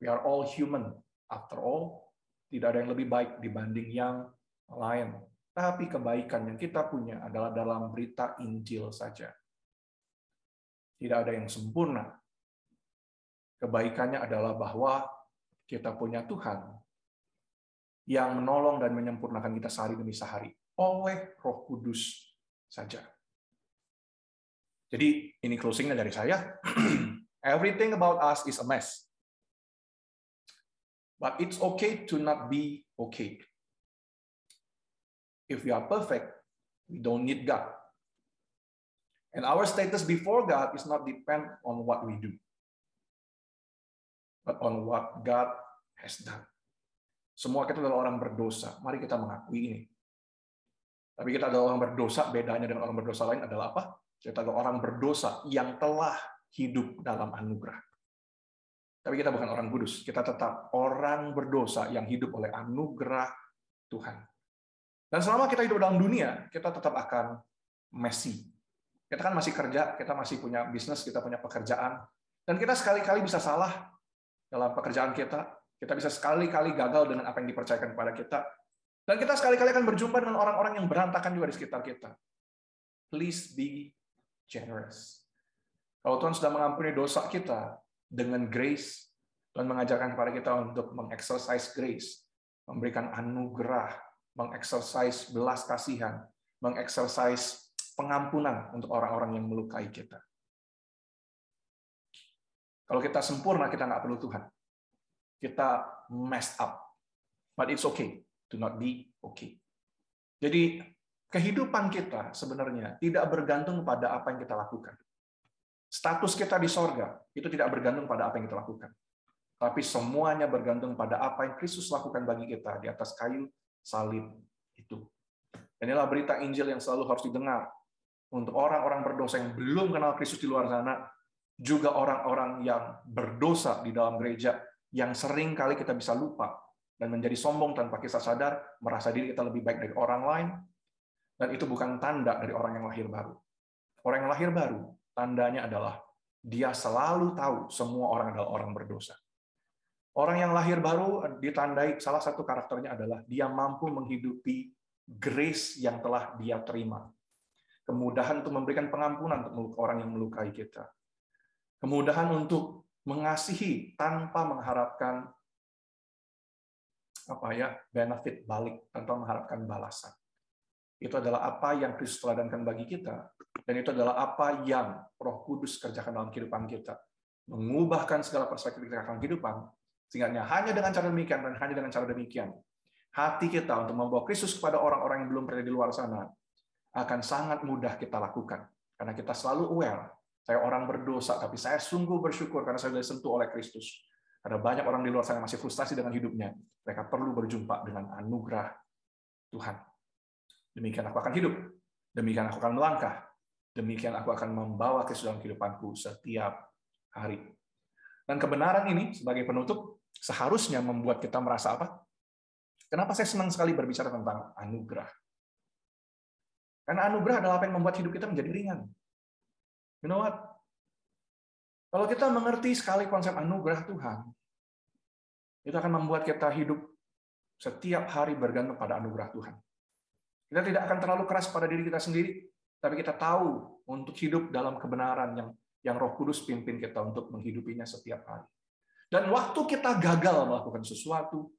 We are all human. After all, tidak ada yang lebih baik dibanding yang lain. Tapi kebaikan yang kita punya adalah dalam berita Injil saja. Tidak ada yang sempurna. Kebaikannya adalah bahwa kita punya Tuhan yang menolong dan menyempurnakan kita sehari demi sehari oleh Roh Kudus saja. Jadi ini closingnya dari saya. [CLEARS THROAT] Everything about us is a mess. But it's okay to not be okay. If we are perfect, we don't need God. And our status before God is not depend on what we do, but on what God has done. Semua kita adalah orang berdosa. Mari kita mengakui ini. Tapi kita adalah orang berdosa, bedanya dengan orang berdosa lain adalah apa? Kita adalah orang berdosa yang telah hidup dalam anugerah. Tapi kita bukan orang kudus, kita tetap orang berdosa yang hidup oleh anugerah Tuhan. Dan selama kita hidup dalam dunia, kita tetap akan messy, kita kan masih kerja, kita masih punya bisnis, kita punya pekerjaan, Dan kita sekali-kali bisa salah dalam pekerjaan kita. Kita bisa sekali-kali gagal dengan apa yang dipercayakan kepada kita. Dan kita sekali-kali akan berjumpa dengan orang-orang yang berantakan juga di sekitar kita. Please be generous. Kalau Tuhan sudah mengampuni dosa kita dengan grace, Tuhan mengajarkan kepada kita untuk mengexercise grace, memberikan anugerah, mengexercise belas kasihan, mengexercise pengampunan untuk orang-orang yang melukai kita. Kalau kita sempurna, kita nggak perlu Tuhan. Kita messed up. But it's okay to not be okay. Jadi kehidupan kita sebenarnya tidak bergantung pada apa yang kita lakukan. Status kita di sorga itu tidak bergantung pada apa yang kita lakukan. Tapi semuanya bergantung pada apa yang Kristus lakukan bagi kita di atas kayu salib itu. Inilah berita Injil yang selalu harus didengar untuk orang-orang berdosa yang belum kenal Kristus di luar sana, juga orang-orang yang berdosa di dalam gereja yang sering kali kita bisa lupa dan menjadi sombong tanpa kita sadar, merasa diri kita lebih baik dari orang lain, dan itu bukan tanda dari orang yang lahir baru. Orang yang lahir baru, tandanya adalah dia selalu tahu semua orang adalah orang berdosa. Orang yang lahir baru ditandai salah satu karakternya adalah dia mampu menghidupi grace yang telah dia terima. Kemudahan untuk memberikan pengampunan untuk orang yang melukai kita, kemudahan untuk mengasihi tanpa mengharapkan apa ya benefit balik tanpa mengharapkan balasan. Itu adalah apa yang Kristus teladankan bagi kita, dan itu adalah apa yang Roh Kudus kerjakan dalam kehidupan kita, mengubahkan segala perspektif kita dalam kehidupan, sehingga hanya dengan cara demikian dan hanya dengan cara demikian, hati kita untuk membawa Kristus kepada orang-orang yang belum berada di luar sana akan sangat mudah kita lakukan. Karena kita selalu aware, saya orang berdosa, tapi saya sungguh bersyukur karena saya sudah disentuh oleh Kristus. Ada banyak orang di luar sana yang masih frustasi dengan hidupnya. Mereka perlu berjumpa dengan anugerah Tuhan. Demikian aku akan hidup. Demikian aku akan melangkah. Demikian aku akan membawa Kristus dalam kehidupanku setiap hari. Dan kebenaran ini sebagai penutup seharusnya membuat kita merasa apa? Kenapa saya senang sekali berbicara tentang anugerah? Karena anugerah adalah apa yang membuat hidup kita menjadi ringan. You know what? Kalau kita mengerti sekali konsep anugerah Tuhan, itu akan membuat kita hidup setiap hari bergantung pada anugerah Tuhan. Kita tidak akan terlalu keras pada diri kita sendiri, tapi kita tahu untuk hidup dalam kebenaran yang yang Roh Kudus pimpin kita untuk menghidupinya setiap hari. Dan waktu kita gagal melakukan sesuatu,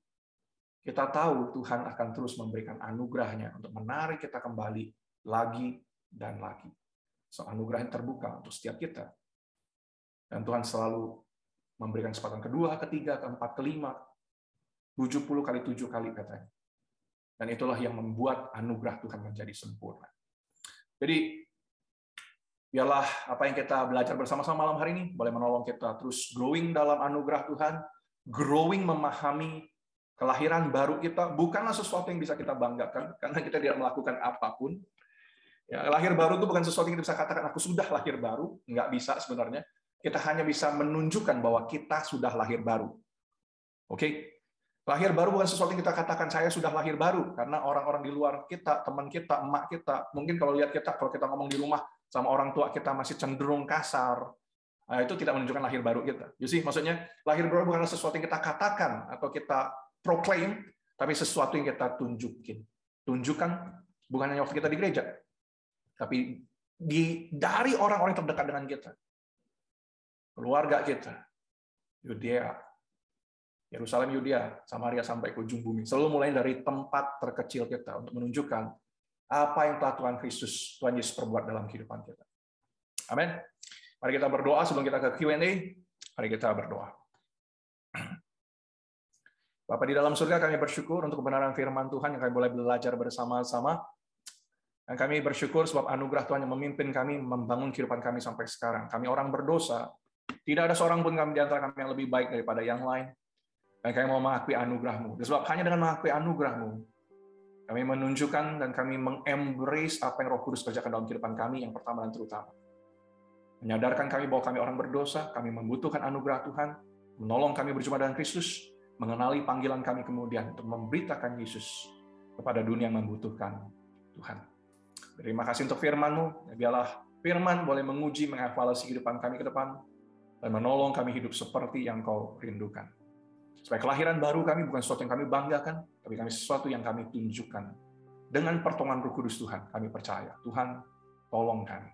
kita tahu Tuhan akan terus memberikan anugerahnya untuk menarik kita kembali lagi dan lagi. So, anugerah yang terbuka untuk setiap kita. Dan Tuhan selalu memberikan kesempatan kedua, ketiga, keempat, kelima, 70 kali tujuh kali katanya. Dan itulah yang membuat anugerah Tuhan menjadi sempurna. Jadi, biarlah apa yang kita belajar bersama-sama malam hari ini boleh menolong kita terus growing dalam anugerah Tuhan, growing memahami kelahiran baru kita bukanlah sesuatu yang bisa kita banggakan karena kita tidak melakukan apa pun, Ya, lahir baru itu bukan sesuatu yang kita bisa katakan aku sudah lahir baru, nggak bisa sebenarnya. Kita hanya bisa menunjukkan bahwa kita sudah lahir baru. Oke? Okay? Lahir baru bukan sesuatu yang kita katakan saya sudah lahir baru karena orang-orang di luar kita, teman kita, emak kita, mungkin kalau lihat kita kalau kita ngomong di rumah sama orang tua kita masih cenderung kasar. Nah, itu tidak menunjukkan lahir baru kita. You see, maksudnya lahir baru bukan sesuatu yang kita katakan atau kita proclaim, tapi sesuatu yang kita tunjukin. Tunjukkan bukan hanya waktu kita di gereja, tapi di dari orang-orang terdekat dengan kita. Keluarga kita. Yudea, Yerusalem, Yudea, Samaria sampai ke ujung bumi. Selalu mulai dari tempat terkecil kita untuk menunjukkan apa yang telah Tuhan Kristus, Tuhan Yesus perbuat dalam kehidupan kita. Amin. Mari kita berdoa sebelum kita ke Q&A. Mari kita berdoa. [CLEARS THROAT] Bapak di dalam surga kami bersyukur untuk kebenaran firman Tuhan yang kami boleh belajar bersama-sama. Dan kami bersyukur sebab anugerah Tuhan yang memimpin kami membangun kehidupan kami sampai sekarang. Kami orang berdosa. Tidak ada seorang pun kami di antara kami yang lebih baik daripada yang lain. Dan kami mau mengakui anugerahmu. Dan sebab hanya dengan mengakui anugerahmu, kami menunjukkan dan kami mengembrace apa yang roh kudus kerjakan dalam kehidupan kami yang pertama dan terutama. Menyadarkan kami bahwa kami orang berdosa, kami membutuhkan anugerah Tuhan, menolong kami berjumpa dengan Kristus, mengenali panggilan kami kemudian untuk memberitakan Yesus kepada dunia yang membutuhkan Tuhan. Terima kasih untuk firman-Mu. Biarlah firman boleh menguji, mengevaluasi kehidupan kami ke depan. dan menolong kami hidup seperti yang kau rindukan. Supaya kelahiran baru kami bukan sesuatu yang kami banggakan, tapi kami sesuatu yang kami tunjukkan. Dengan pertolongan Roh Kudus Tuhan, kami percaya. Tuhan, tolong kami.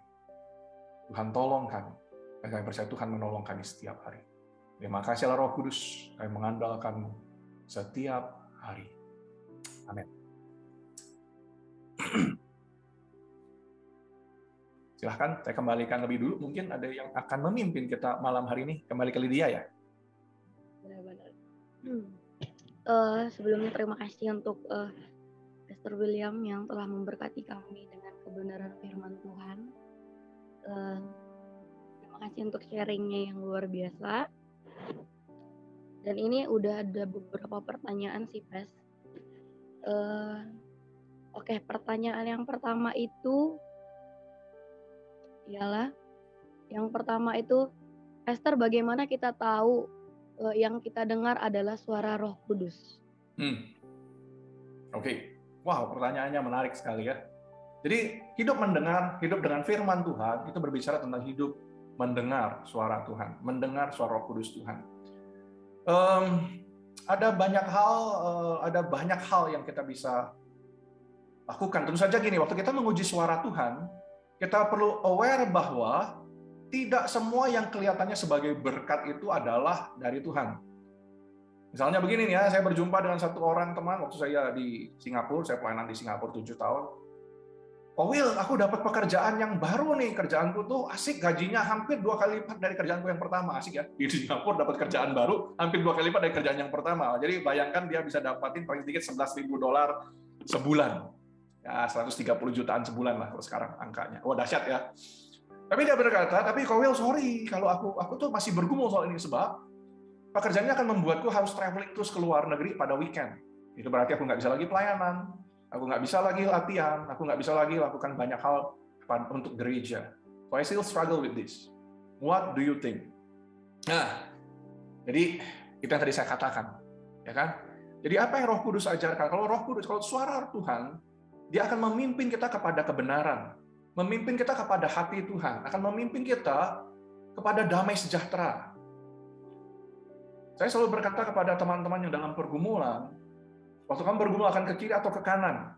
Tuhan, tolong kami. Dan kami percaya Tuhan menolong kami setiap hari. Terima kasih Roh Kudus, kami mengandalkanmu setiap hari. Amin. [CLEARS THROAT] Silahkan saya kembalikan lebih dulu. Mungkin ada yang akan memimpin kita malam hari ini. Kembali ke Lydia ya. Benar-benar. Hmm. Uh, sebelumnya terima kasih untuk uh, Pastor William yang telah memberkati kami dengan kebenaran firman Tuhan. Uh, terima kasih untuk sharingnya yang luar biasa. Dan ini udah ada beberapa pertanyaan sih, Pas. Uh, Oke, okay, pertanyaan yang pertama itu ialah yang pertama itu Esther bagaimana kita tahu uh, yang kita dengar adalah suara Roh Kudus. Hmm. Oke. Okay. Wow, pertanyaannya menarik sekali ya. Jadi hidup mendengar, hidup dengan firman Tuhan itu berbicara tentang hidup mendengar suara Tuhan, mendengar suara Roh Kudus Tuhan. Um, ada banyak hal, uh, ada banyak hal yang kita bisa lakukan. Tentu saja gini, waktu kita menguji suara Tuhan, kita perlu aware bahwa tidak semua yang kelihatannya sebagai berkat itu adalah dari Tuhan. Misalnya begini nih ya, saya berjumpa dengan satu orang teman waktu saya di Singapura, saya pelayanan di Singapura 7 tahun. Oh Will, aku dapat pekerjaan yang baru nih, kerjaanku tuh asik, gajinya hampir dua kali lipat dari kerjaanku yang pertama, asik ya. Di Singapura dapat kerjaan baru, hampir dua kali lipat dari kerjaan yang pertama. Jadi bayangkan dia bisa dapatin paling sedikit 11 ribu dolar sebulan ya 130 jutaan sebulan lah kalau sekarang angkanya. Wah dahsyat ya. Tapi dia berkata, tapi Kowil sorry kalau aku aku tuh masih bergumul soal ini sebab pekerjaannya akan membuatku harus traveling terus ke luar negeri pada weekend. Itu berarti aku nggak bisa lagi pelayanan, aku nggak bisa lagi latihan, aku nggak bisa lagi lakukan banyak hal untuk gereja. So I still struggle with this. What do you think? Nah, jadi itu yang tadi saya katakan, ya kan? Jadi apa yang Roh Kudus ajarkan? Kalau Roh Kudus, kalau suara Tuhan dia akan memimpin kita kepada kebenaran, memimpin kita kepada hati Tuhan, akan memimpin kita kepada damai sejahtera. Saya selalu berkata kepada teman-teman yang dalam pergumulan, waktu kamu bergumul akan ke kiri atau ke kanan,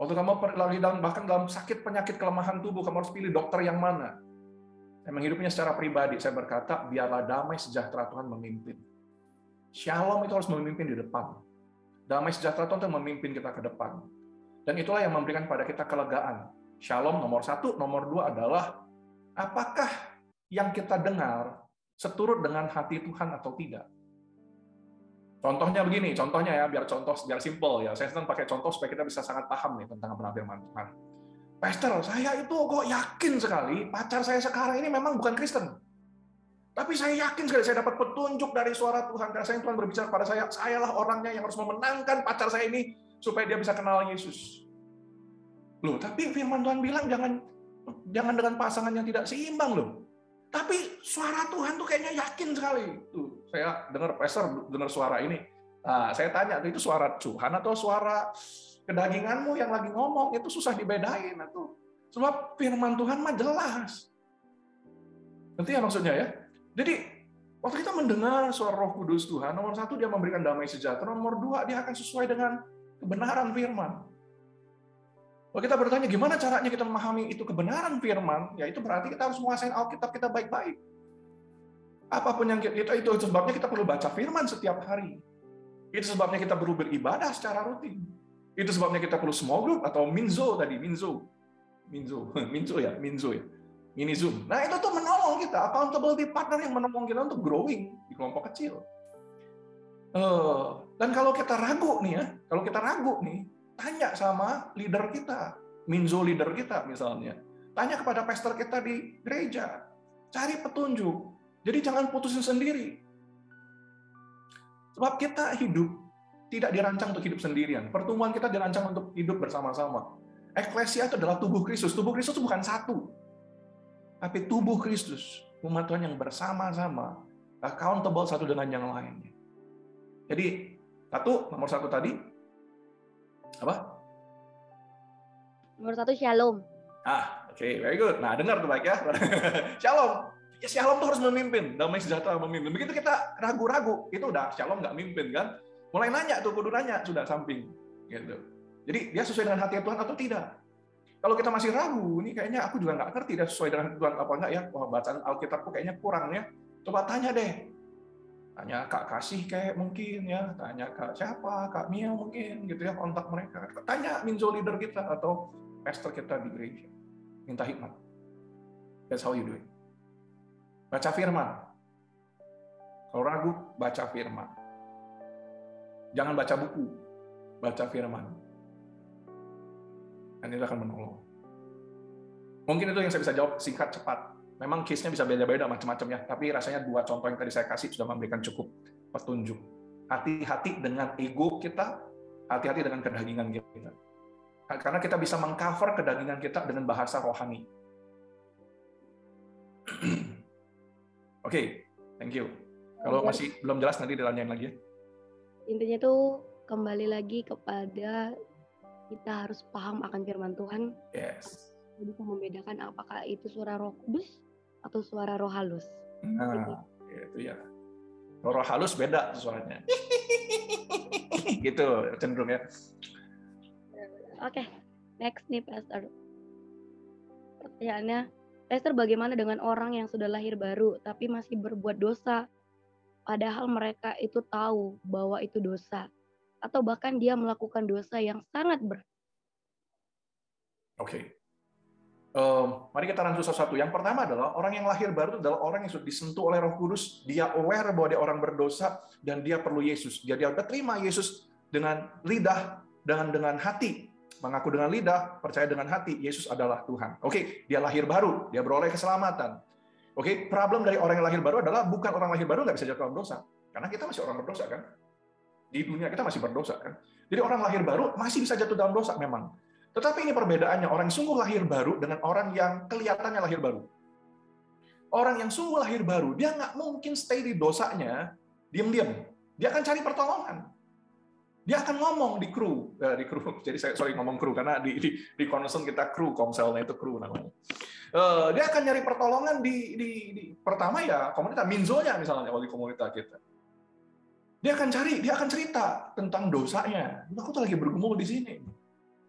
waktu kamu lagi dalam bahkan dalam sakit penyakit kelemahan tubuh, kamu harus pilih dokter yang mana. Saya menghidupnya secara pribadi, saya berkata, biarlah damai sejahtera Tuhan memimpin. Shalom itu harus memimpin di depan. Damai sejahtera Tuhan memimpin kita ke depan. Dan itulah yang memberikan pada kita kelegaan. Shalom nomor satu, nomor dua adalah apakah yang kita dengar seturut dengan hati Tuhan atau tidak. Contohnya begini, contohnya ya, biar contoh biar simple ya. Saya senang pakai contoh supaya kita bisa sangat paham nih tentang firman Tuhan. Pastor, saya itu kok yakin sekali pacar saya sekarang ini memang bukan Kristen. Tapi saya yakin sekali saya dapat petunjuk dari suara Tuhan. Karena saya Tuhan berbicara pada saya, sayalah orangnya yang harus memenangkan pacar saya ini supaya dia bisa kenal Yesus. Loh, tapi firman Tuhan bilang jangan jangan dengan pasangan yang tidak seimbang loh. Tapi suara Tuhan tuh kayaknya yakin sekali. Tuh, saya dengar pastor dengar suara ini. Nah, saya tanya, itu suara Tuhan atau suara kedaginganmu yang lagi ngomong? Itu susah dibedain. Itu. Sebab firman Tuhan mah jelas. Nanti ya maksudnya ya? Jadi waktu kita mendengar suara Roh Kudus Tuhan, nomor satu dia memberikan damai sejahtera, nomor dua dia akan sesuai dengan kebenaran firman. Kalau kita bertanya gimana caranya kita memahami itu kebenaran firman, ya itu berarti kita harus menguasai Alkitab kita baik-baik. Apa pun yang kita, itu, sebabnya kita perlu baca firman setiap hari. Itu sebabnya kita perlu beribadah secara rutin. Itu sebabnya kita perlu small group atau minzo tadi, minzo. Minzo, [LAUGHS] minzo ya, minzo ya mini Zoom. Nah itu tuh menolong kita, accountability partner yang menolong kita untuk growing di kelompok kecil. Uh, dan kalau kita ragu nih ya, kalau kita ragu nih, tanya sama leader kita, minzo leader kita misalnya. Tanya kepada pastor kita di gereja, cari petunjuk. Jadi jangan putusin sendiri. Sebab kita hidup tidak dirancang untuk hidup sendirian. Pertemuan kita dirancang untuk hidup bersama-sama. Eklesia itu adalah tubuh Kristus. Tubuh Kristus bukan satu tapi tubuh Kristus, umat Tuhan yang bersama-sama, accountable satu dengan yang lainnya. Jadi, satu, nomor satu tadi, apa? Nomor satu, shalom. Ah, oke, okay, very good. Nah, dengar tuh baik ya. [LAUGHS] shalom. Ya, shalom tuh harus memimpin, damai sejahtera memimpin. Begitu kita ragu-ragu, itu udah shalom nggak mimpin kan? Mulai nanya tuh, kudu nanya sudah samping, gitu. Jadi dia sesuai dengan hati Tuhan atau tidak? Kalau kita masih ragu, ini kayaknya aku juga nggak ngerti dia sesuai dengan Tuhan apa enggak ya. Wah, bacaan Alkitabku kayaknya kurang ya. Coba tanya deh. Tanya Kak Kasih kayak mungkin ya. Tanya Kak siapa, Kak Mia mungkin gitu ya, kontak mereka. Tanya minzo leader kita atau pastor kita di gereja. Minta hikmat. That's how you do it. Baca firman. Kalau ragu, baca firman. Jangan baca buku, baca firman dan itu akan menolong. Mungkin itu yang saya bisa jawab singkat cepat. Memang case-nya bisa beda-beda macam-macam ya, tapi rasanya dua contoh yang tadi saya kasih sudah memberikan cukup petunjuk. Hati-hati dengan ego kita, hati-hati dengan kedagingan kita. Karena kita bisa mengcover kedagingan kita dengan bahasa rohani. [CLEARS THROAT] Oke, okay, thank you. Kalau masih belum jelas nanti ditanyain lagi ya. Intinya tuh kembali lagi kepada kita harus paham akan firman Tuhan. Yes. Bisa membedakan apakah itu suara Roh Kudus atau suara roh halus. Nah, gitu. itu ya. Roh halus beda suaranya. [LAUGHS] gitu cenderung ya. Oke, okay. next nih Pastor. Pertanyaannya, Pastor bagaimana dengan orang yang sudah lahir baru tapi masih berbuat dosa? Padahal mereka itu tahu bahwa itu dosa atau bahkan dia melakukan dosa yang sangat berat. Oke. Okay. Mari kita rancu satu-satu. Yang pertama adalah orang yang lahir baru itu adalah orang yang sudah disentuh oleh Roh Kudus, dia aware bahwa dia orang berdosa dan dia perlu Yesus. Jadi dia terima Yesus dengan lidah, dengan dengan hati, mengaku dengan lidah, percaya dengan hati, Yesus adalah Tuhan. Oke, dia lahir baru, dia beroleh keselamatan. Oke, problem dari orang yang lahir baru adalah bukan orang lahir baru nggak bisa jatuh dalam dosa, karena kita masih orang berdosa kan di dunia kita masih berdosa kan. Jadi orang lahir baru masih bisa jatuh dalam dosa memang. Tetapi ini perbedaannya orang yang sungguh lahir baru dengan orang yang kelihatannya lahir baru. Orang yang sungguh lahir baru, dia nggak mungkin stay di dosanya diam-diam. Dia akan cari pertolongan. Dia akan ngomong di kru, eh, di kru. [LAUGHS] Jadi saya sorry ngomong kru karena di di, di kita kru, komselnya itu kru namanya. Uh, dia akan nyari pertolongan di, di, di pertama ya komunitas minzonya misalnya wali komunitas kita dia akan cari, dia akan cerita tentang dosanya. Aku tuh lagi bergumul di sini.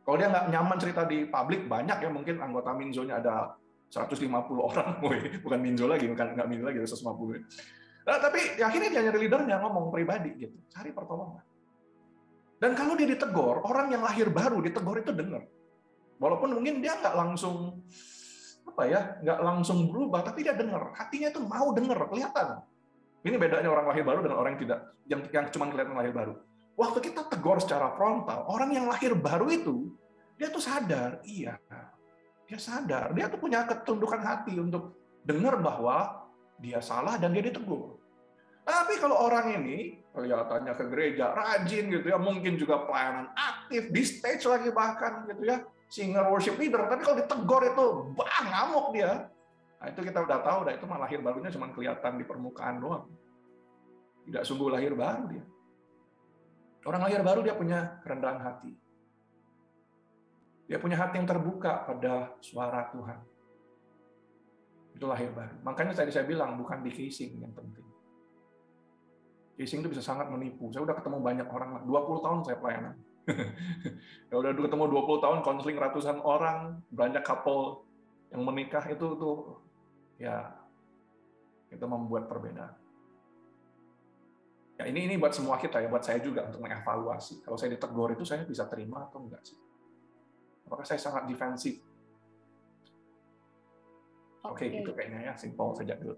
Kalau dia nggak nyaman cerita di publik, banyak ya mungkin anggota Minzonya ada 150 orang, [LAUGHS] Woy, bukan Minzo lagi, bukan nggak Minzo lagi, 150. Nah, tapi akhirnya dia nyari leadernya ngomong pribadi gitu, cari pertolongan. Dan kalau dia ditegur, orang yang lahir baru ditegur itu dengar. Walaupun mungkin dia nggak langsung apa ya, nggak langsung berubah, tapi dia dengar, hatinya itu mau dengar, kelihatan. Ini bedanya orang lahir baru dengan orang yang tidak yang yang cuma kelihatan lahir baru. Waktu kita tegur secara frontal, orang yang lahir baru itu dia tuh sadar, iya, dia sadar, dia tuh punya ketundukan hati untuk dengar bahwa dia salah dan dia ditegur. Tapi kalau orang ini kelihatannya ke gereja rajin gitu ya, mungkin juga pelayanan aktif di stage lagi bahkan gitu ya, singer worship leader. Tapi kalau ditegur itu bang ngamuk dia. Nah, itu kita udah tahu, dah itu malah lahir barunya cuma kelihatan di permukaan doang. Tidak sungguh lahir baru dia. Orang lahir baru dia punya kerendahan hati. Dia punya hati yang terbuka pada suara Tuhan. Itu lahir baru. Makanya tadi saya bilang bukan di casing yang penting. Casing itu bisa sangat menipu. Saya udah ketemu banyak orang, 20 tahun saya pelayanan. [LAUGHS] ya udah ketemu 20 tahun konseling ratusan orang, banyak couple yang menikah itu tuh ya itu membuat perbedaan. Ya ini ini buat semua kita ya, buat saya juga untuk mengevaluasi. Kalau saya ditegur itu saya bisa terima atau enggak sih? Apakah saya sangat defensif? Oke, okay, gitu kayaknya ya, simpel saja dulu.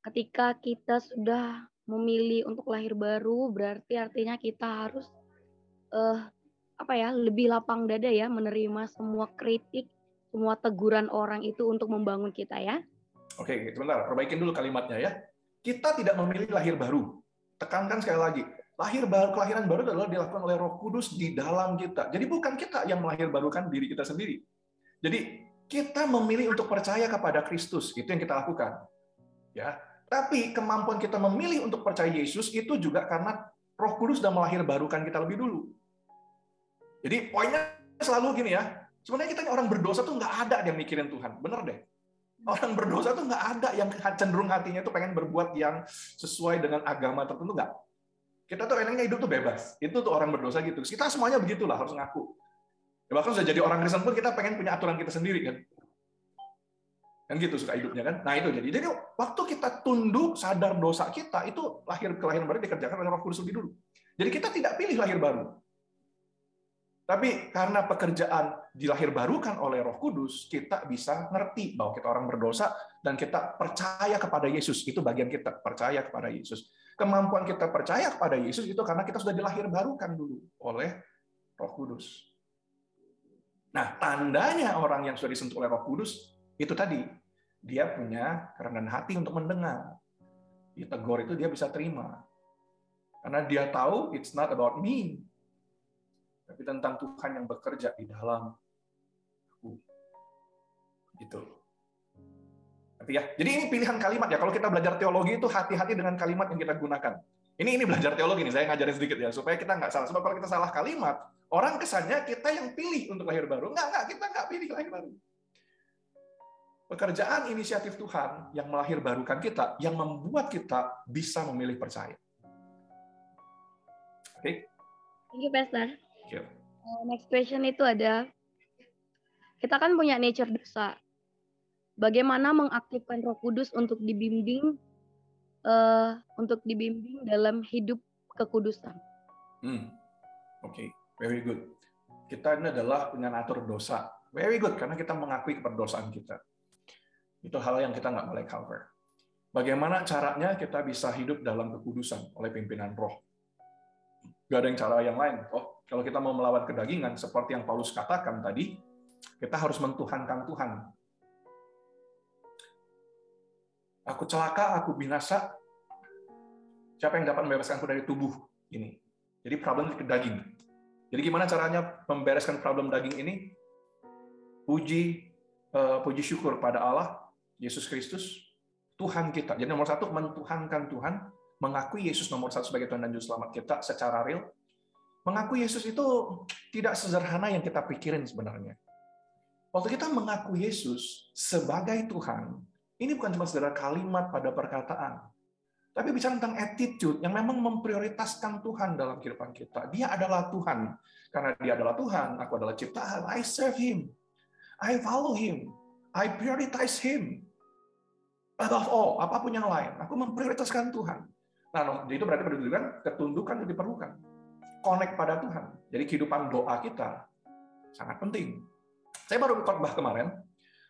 Ketika kita sudah memilih untuk lahir baru, berarti artinya kita harus uh, apa ya, lebih lapang dada ya menerima semua kritik, semua teguran orang itu untuk membangun kita ya. Oke, sebentar, perbaikin dulu kalimatnya ya. Kita tidak memilih lahir baru. Tekankan sekali lagi, lahir baru kelahiran baru adalah dilakukan oleh Roh Kudus di dalam kita. Jadi bukan kita yang melahir barukan diri kita sendiri. Jadi kita memilih untuk percaya kepada Kristus, itu yang kita lakukan. Ya. Tapi kemampuan kita memilih untuk percaya Yesus itu juga karena Roh Kudus sudah melahir barukan kita lebih dulu. Jadi poinnya selalu gini ya, sebenarnya kita orang berdosa tuh nggak ada yang mikirin Tuhan, bener deh. Orang berdosa tuh nggak ada yang cenderung hatinya tuh pengen berbuat yang sesuai dengan agama tertentu nggak. Kita tuh enaknya hidup tuh bebas. Itu tuh orang berdosa gitu. Kita semuanya begitulah harus ngaku. Ya, bahkan sudah jadi orang Kristen pun kita pengen punya aturan kita sendiri kan. Kan gitu suka hidupnya kan. Nah itu jadi. Jadi waktu kita tunduk sadar dosa kita itu lahir kelahiran baru dikerjakan oleh Roh Kudus lebih dulu. Jadi kita tidak pilih lahir baru. Tapi karena pekerjaan dilahir barukan oleh Roh Kudus, kita bisa ngerti bahwa kita orang berdosa dan kita percaya kepada Yesus. Itu bagian kita, percaya kepada Yesus. Kemampuan kita percaya kepada Yesus itu karena kita sudah dilahir barukan dulu oleh Roh Kudus. Nah, tandanya orang yang sudah disentuh oleh Roh Kudus itu tadi dia punya kerendahan hati untuk mendengar. Ditegur itu dia bisa terima. Karena dia tahu it's not about me. Tapi tentang Tuhan yang bekerja di dalam. Gitu. Tapi ya, jadi ini pilihan kalimat ya. Kalau kita belajar teologi itu hati-hati dengan kalimat yang kita gunakan. Ini ini belajar teologi nih, saya ngajarin sedikit ya supaya kita nggak salah. Sebab kalau kita salah kalimat, orang kesannya kita yang pilih untuk lahir baru. Enggak, enggak, kita nggak pilih lahir baru. Pekerjaan inisiatif Tuhan yang melahir barukan kita, yang membuat kita bisa memilih percaya. Oke? Okay? Thank you, Pastor. Thank you. Uh, next question itu ada, kita kan punya nature dosa. Bagaimana mengaktifkan Roh Kudus untuk dibimbing, uh, untuk dibimbing dalam hidup kekudusan? Hmm. Oke, okay. very good. Kita ini adalah punya natur dosa. Very good, karena kita mengakui keperdosaan kita. Itu hal yang kita nggak boleh cover. Bagaimana caranya kita bisa hidup dalam kekudusan oleh pimpinan roh? Gak ada yang cara yang lain. Oh, kalau kita mau melawan kedagingan, seperti yang Paulus katakan tadi, kita harus mentuhankan Tuhan. Aku celaka, aku binasa. Siapa yang dapat membebaskanku dari tubuh ini? Jadi problem ke daging. Jadi gimana caranya membereskan problem daging ini? Puji, uh, puji syukur pada Allah Yesus Kristus Tuhan kita. Jadi nomor satu mentuhankan Tuhan, mengakui Yesus nomor satu sebagai Tuhan dan Juru Selamat kita secara real. Mengakui Yesus itu tidak sederhana yang kita pikirin sebenarnya. Waktu kita mengaku Yesus sebagai Tuhan, ini bukan cuma sekedar kalimat pada perkataan, tapi bicara tentang attitude yang memang memprioritaskan Tuhan dalam kehidupan kita. Dia adalah Tuhan. Karena dia adalah Tuhan, aku adalah ciptaan. I serve Him. I follow Him. I prioritize Him above all, apa pun yang lain. Aku memprioritaskan Tuhan. Nah, itu berarti pendudukan ketundukan yang diperlukan. Connect pada Tuhan. Jadi kehidupan doa kita sangat penting. Saya baru khotbah kemarin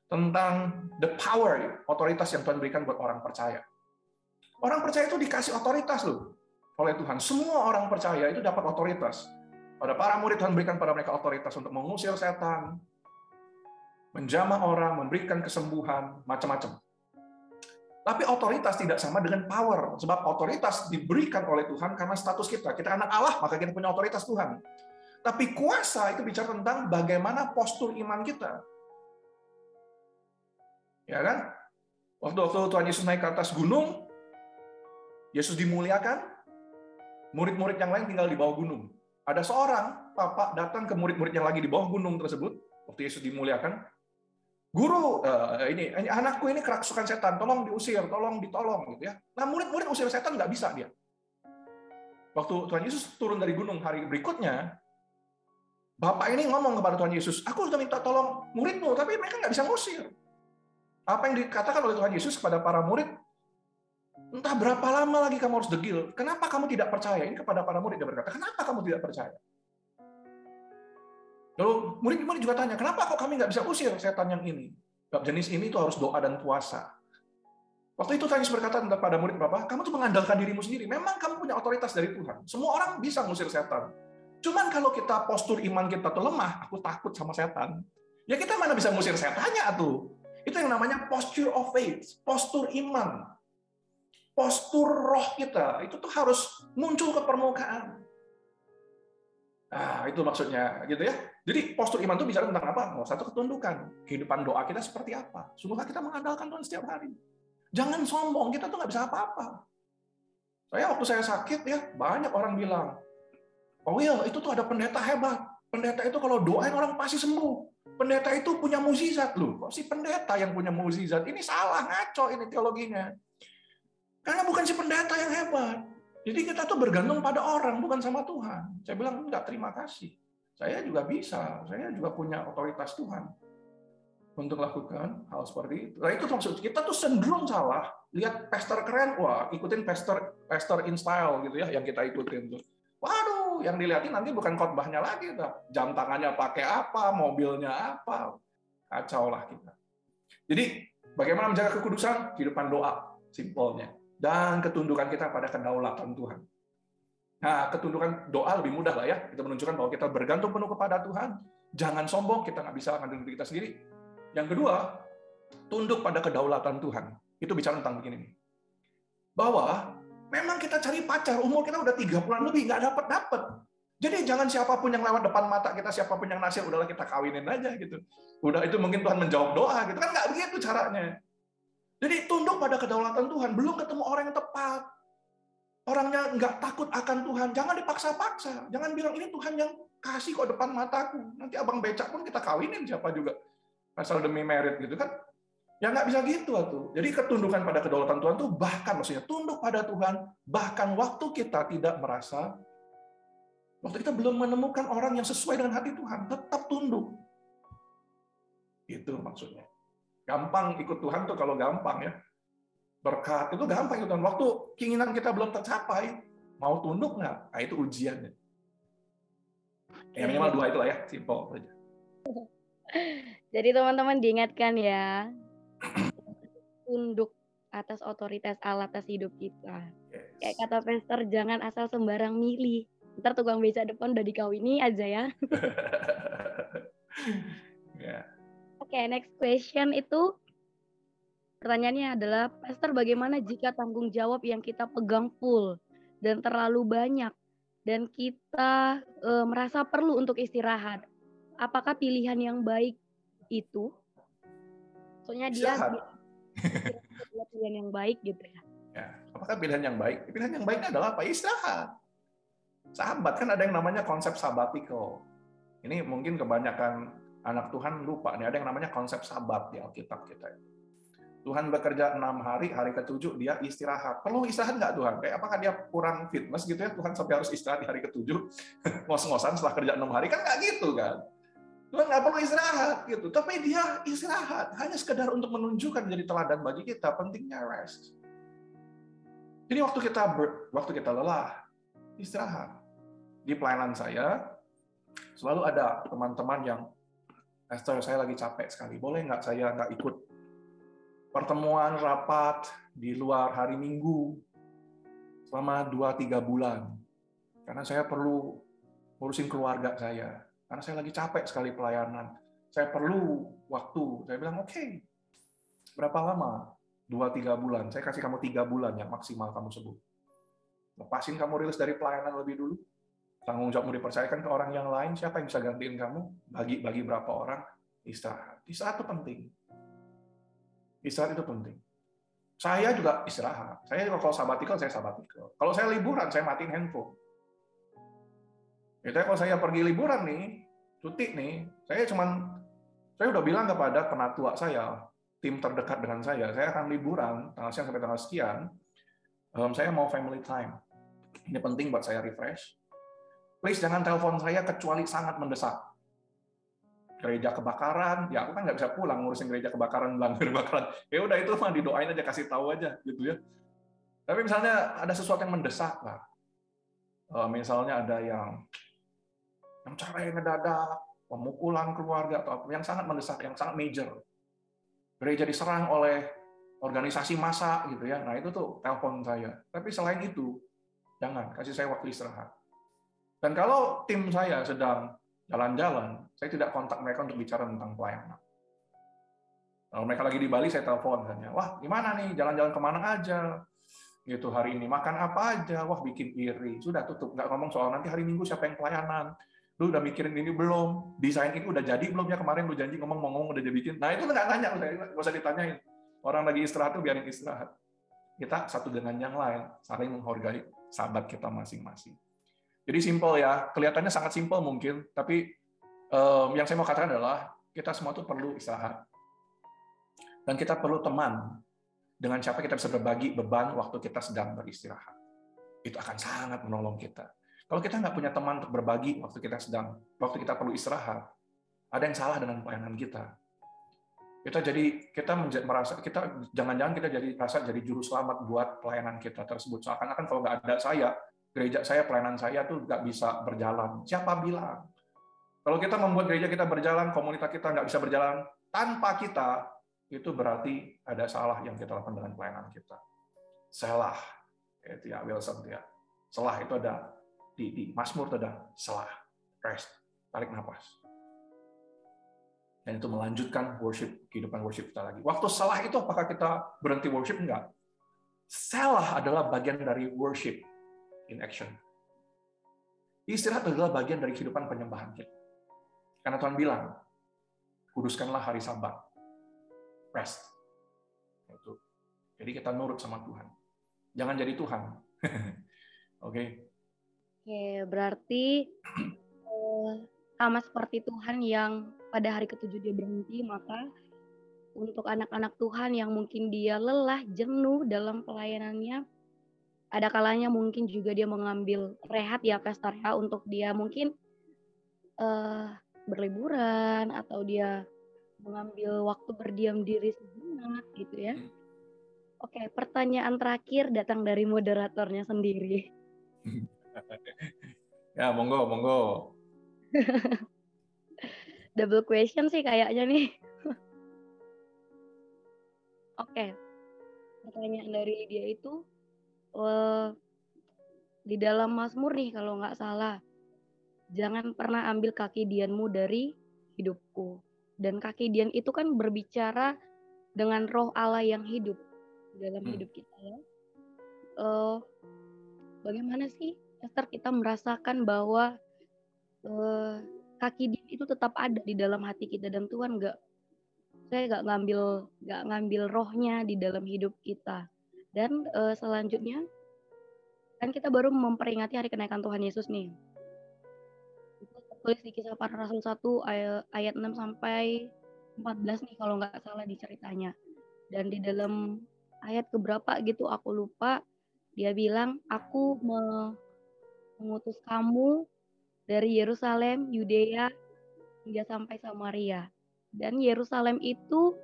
tentang the power, otoritas yang Tuhan berikan buat orang percaya. Orang percaya itu dikasih otoritas loh oleh Tuhan. Semua orang percaya itu dapat otoritas. Pada para murid Tuhan berikan pada mereka otoritas untuk mengusir setan, menjamah orang, memberikan kesembuhan, macam-macam. Tapi otoritas tidak sama dengan power. Sebab otoritas diberikan oleh Tuhan karena status kita. Kita anak Allah, maka kita punya otoritas Tuhan. Tapi kuasa itu bicara tentang bagaimana postur iman kita. Ya kan? Waktu-waktu Tuhan Yesus naik ke atas gunung, Yesus dimuliakan, murid-murid yang lain tinggal di bawah gunung. Ada seorang papa datang ke murid-murid yang lagi di bawah gunung tersebut, waktu Yesus dimuliakan, guru uh, ini anakku ini kerasukan setan tolong diusir tolong ditolong gitu ya nah murid-murid usir setan nggak bisa dia waktu Tuhan Yesus turun dari gunung hari berikutnya bapak ini ngomong kepada Tuhan Yesus aku sudah minta tolong muridmu tapi mereka nggak bisa ngusir apa yang dikatakan oleh Tuhan Yesus kepada para murid entah berapa lama lagi kamu harus degil kenapa kamu tidak percaya ini kepada para murid dia berkata kenapa kamu tidak percaya Lalu murid-murid juga tanya, kenapa kok kami nggak bisa usir setan yang ini? Bab jenis ini itu harus doa dan puasa. Waktu itu Tuhan Yesus berkata kepada murid Bapak, kamu tuh mengandalkan dirimu sendiri. Memang kamu punya otoritas dari Tuhan. Semua orang bisa ngusir setan. Cuman kalau kita postur iman kita tuh lemah, aku takut sama setan. Ya kita mana bisa ngusir setannya tuh. Itu yang namanya posture of faith, postur iman. Postur roh kita, itu tuh harus muncul ke permukaan. Nah, itu maksudnya gitu ya. Jadi postur iman itu bicara tentang apa? Nomor satu ketundukan. Kehidupan doa kita seperti apa? Sungguhkah kita mengandalkan Tuhan setiap hari? Jangan sombong, kita tuh nggak bisa apa-apa. Saya waktu saya sakit ya, banyak orang bilang, Oh Will, itu tuh ada pendeta hebat. Pendeta itu kalau doain orang pasti sembuh. Pendeta itu punya mukjizat loh. Kok si pendeta yang punya mukjizat? Ini salah, ngaco ini teologinya. Karena bukan si pendeta yang hebat. Jadi kita tuh bergantung pada orang, bukan sama Tuhan. Saya bilang, enggak, terima kasih. Saya juga bisa, saya juga punya otoritas Tuhan untuk lakukan hal seperti itu. Nah itu maksud kita tuh cenderung salah. Lihat pastor keren, wah ikutin pastor pastor in style gitu ya, yang kita ikutin tuh. Waduh, yang dilihatin nanti bukan khotbahnya lagi, tuh. jam tangannya pakai apa, mobilnya apa, kacau lah kita. Jadi bagaimana menjaga kekudusan? Kehidupan doa, simpelnya. Dan ketundukan kita pada kedaulatan Tuhan. Nah, ketundukan doa lebih mudah lah ya. Kita menunjukkan bahwa kita bergantung penuh kepada Tuhan. Jangan sombong, kita nggak bisa ngandelin diri kita sendiri. Yang kedua, tunduk pada kedaulatan Tuhan. Itu bicara tentang begini. Bahwa memang kita cari pacar, umur kita udah tiga bulan lebih, nggak dapat dapat. Jadi jangan siapa pun yang lewat depan mata kita, siapa pun yang nasir, udahlah kita kawinin aja gitu. Udah itu mungkin Tuhan menjawab doa gitu kan nggak begitu caranya. Jadi tunduk pada kedaulatan Tuhan. Belum ketemu orang yang tepat. Orangnya nggak takut akan Tuhan. Jangan dipaksa-paksa. Jangan bilang ini Tuhan yang kasih kok depan mataku. Nanti abang becak pun kita kawinin siapa juga. Asal demi merit gitu kan. Ya nggak bisa gitu tuh. Jadi ketundukan pada kedaulatan Tuhan tuh bahkan maksudnya tunduk pada Tuhan. Bahkan waktu kita tidak merasa Waktu kita belum menemukan orang yang sesuai dengan hati Tuhan, tetap tunduk. Itu maksudnya. Gampang ikut Tuhan tuh kalau gampang ya berkat itu gampang itu waktu keinginan kita belum tercapai mau tunduk nggak nah, itu ujiannya ya minimal dua itulah ya simple saja jadi teman-teman diingatkan ya tunduk atas otoritas Allah atas hidup kita yes. kayak kata Pester jangan asal sembarang milih ntar tukang beca depan udah dikawini aja ya [LAUGHS] yeah. oke okay, next question itu Pertanyaannya adalah, Pastor bagaimana jika tanggung jawab yang kita pegang full dan terlalu banyak dan kita e, merasa perlu untuk istirahat? Apakah pilihan yang baik itu? Soalnya dia pilihan yang baik gitu ya. Ya, apakah pilihan yang baik? Pilihan yang baiknya adalah apa? Istirahat. Sahabat kan ada yang namanya konsep sabbatical. Ini mungkin kebanyakan anak Tuhan lupa nih ada yang namanya konsep sabat di Alkitab kita. Tuhan bekerja enam hari, hari ketujuh dia istirahat. Perlu istirahat nggak Tuhan? Kayak apakah dia kurang fitness gitu ya? Tuhan sampai harus istirahat di hari ketujuh, [LAUGHS] ngos-ngosan setelah kerja enam hari kan nggak gitu kan? Tuhan nggak perlu istirahat gitu, tapi dia istirahat hanya sekedar untuk menunjukkan jadi teladan bagi kita pentingnya rest. Jadi waktu kita ber, waktu kita lelah, istirahat. Di pelayanan saya selalu ada teman-teman yang Esther saya lagi capek sekali, boleh nggak saya nggak ikut pertemuan rapat di luar hari Minggu selama 2-3 bulan. Karena saya perlu ngurusin keluarga saya. Karena saya lagi capek sekali pelayanan. Saya perlu waktu. Saya bilang, oke, okay. berapa lama? 2-3 bulan. Saya kasih kamu 3 bulan yang maksimal kamu sebut. Lepasin kamu rilis dari pelayanan lebih dulu. Tanggung jawabmu dipercayakan ke orang yang lain. Siapa yang bisa gantiin kamu? Bagi-bagi berapa orang? Istirahat. Istirahat itu penting Istirahat itu penting. Saya juga istirahat. Saya kalau sabatikal, saya sabatikal. Kalau saya liburan, saya matiin handphone. Gitu ya, kalau saya pergi liburan nih, cuti nih, saya cuman saya udah bilang kepada penatua saya, tim terdekat dengan saya, saya akan liburan tanggal sekian sampai tanggal sekian. Um, saya mau family time. Ini penting buat saya refresh. Please jangan telepon saya kecuali sangat mendesak gereja kebakaran, ya aku kan nggak bisa pulang ngurusin gereja kebakaran, bilang kebakaran. Ya udah itu mah didoain aja, kasih tahu aja gitu ya. Tapi misalnya ada sesuatu yang mendesak lah. Eh, misalnya ada yang yang cerai ngedadak, pemukulan keluarga atau apa yang sangat mendesak, yang sangat major. Gereja diserang oleh organisasi massa gitu ya. Nah itu tuh telepon saya. Tapi selain itu, jangan kasih saya waktu istirahat. Dan kalau tim saya sedang jalan-jalan, saya tidak kontak mereka untuk bicara tentang pelayanan. Kalau mereka lagi di Bali, saya telepon misalnya, wah gimana nih, jalan-jalan ke mana aja, gitu hari ini, makan apa aja, wah bikin iri, sudah tutup, nggak ngomong soal nanti hari Minggu siapa yang pelayanan, lu udah mikirin ini belum, desain ini udah jadi belum ya kemarin lu janji ngomong ngomong udah jadi bikin, nah itu nggak nanya, nggak usah ditanyain, orang lagi istirahat tuh biarin istirahat. Kita satu dengan yang lain, saling menghargai sahabat kita masing-masing. Jadi simpel ya, kelihatannya sangat simpel mungkin, tapi um, yang saya mau katakan adalah kita semua tuh perlu istirahat. Dan kita perlu teman dengan siapa kita bisa berbagi beban waktu kita sedang beristirahat. Itu akan sangat menolong kita. Kalau kita nggak punya teman untuk berbagi waktu kita sedang, waktu kita perlu istirahat, ada yang salah dengan pelayanan kita. Kita jadi kita merasa kita jangan-jangan kita jadi rasa jadi juru selamat buat pelayanan kita tersebut. Seakan-akan kalau nggak ada saya, gereja saya, pelayanan saya tuh nggak bisa berjalan. Siapa bilang? Kalau kita membuat gereja kita berjalan, komunitas kita nggak bisa berjalan tanpa kita, itu berarti ada salah yang kita lakukan dengan pelayanan kita. Salah, itu ya Wilson ya. Salah itu ada di, di Mazmur itu ada salah, rest, tarik nafas. Dan itu melanjutkan worship, kehidupan worship kita lagi. Waktu salah itu apakah kita berhenti worship? Enggak. Salah adalah bagian dari worship in action. Istirahat adalah bagian dari kehidupan penyembahan kita. Karena Tuhan bilang, kuduskanlah hari sabat. Rest. Itu. Jadi kita nurut sama Tuhan. Jangan jadi Tuhan. [LAUGHS] Oke. okay? Oke, berarti eh, sama seperti Tuhan yang pada hari ketujuh dia berhenti, maka untuk anak-anak Tuhan yang mungkin dia lelah, jenuh dalam pelayanannya, ada kalanya mungkin juga dia mengambil rehat ya Pastor ya untuk dia mungkin uh, berliburan atau dia mengambil waktu berdiam diri sejenak gitu ya. Hmm. Oke, pertanyaan terakhir datang dari moderatornya sendiri. [LAUGHS] ya, monggo, monggo. [LAUGHS] Double question sih kayaknya nih. [LAUGHS] Oke. Pertanyaan dari dia itu uh, di dalam Mazmur nih kalau nggak salah jangan pernah ambil kaki dianmu dari hidupku. Dan kaki dian itu kan berbicara dengan roh Allah yang hidup dalam hmm. hidup kita ya. Uh, bagaimana sih Esther kita merasakan bahwa uh, kaki dian itu tetap ada di dalam hati kita dan Tuhan nggak saya nggak ngambil nggak ngambil rohnya di dalam hidup kita dan uh, selanjutnya kan kita baru memperingati hari kenaikan Tuhan Yesus nih tertulis di kisah para rasul 1 ayat, ayat 6 sampai 14 nih kalau nggak salah di ceritanya. Dan di dalam ayat keberapa gitu aku lupa dia bilang aku mengutus kamu dari Yerusalem, Yudea hingga sampai Samaria. Dan Yerusalem itu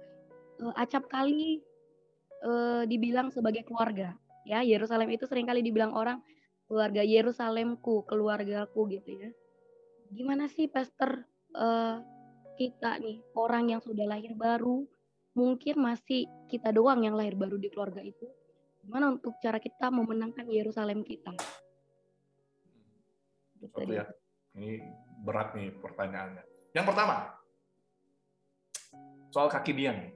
uh, acap kali uh, dibilang sebagai keluarga. Ya, Yerusalem itu sering kali dibilang orang keluarga Yerusalemku, keluargaku gitu ya gimana sih pastor uh, kita nih orang yang sudah lahir baru mungkin masih kita doang yang lahir baru di keluarga itu gimana untuk cara kita memenangkan Yerusalem kita gitu ya ini berat nih pertanyaannya yang pertama soal kaki diam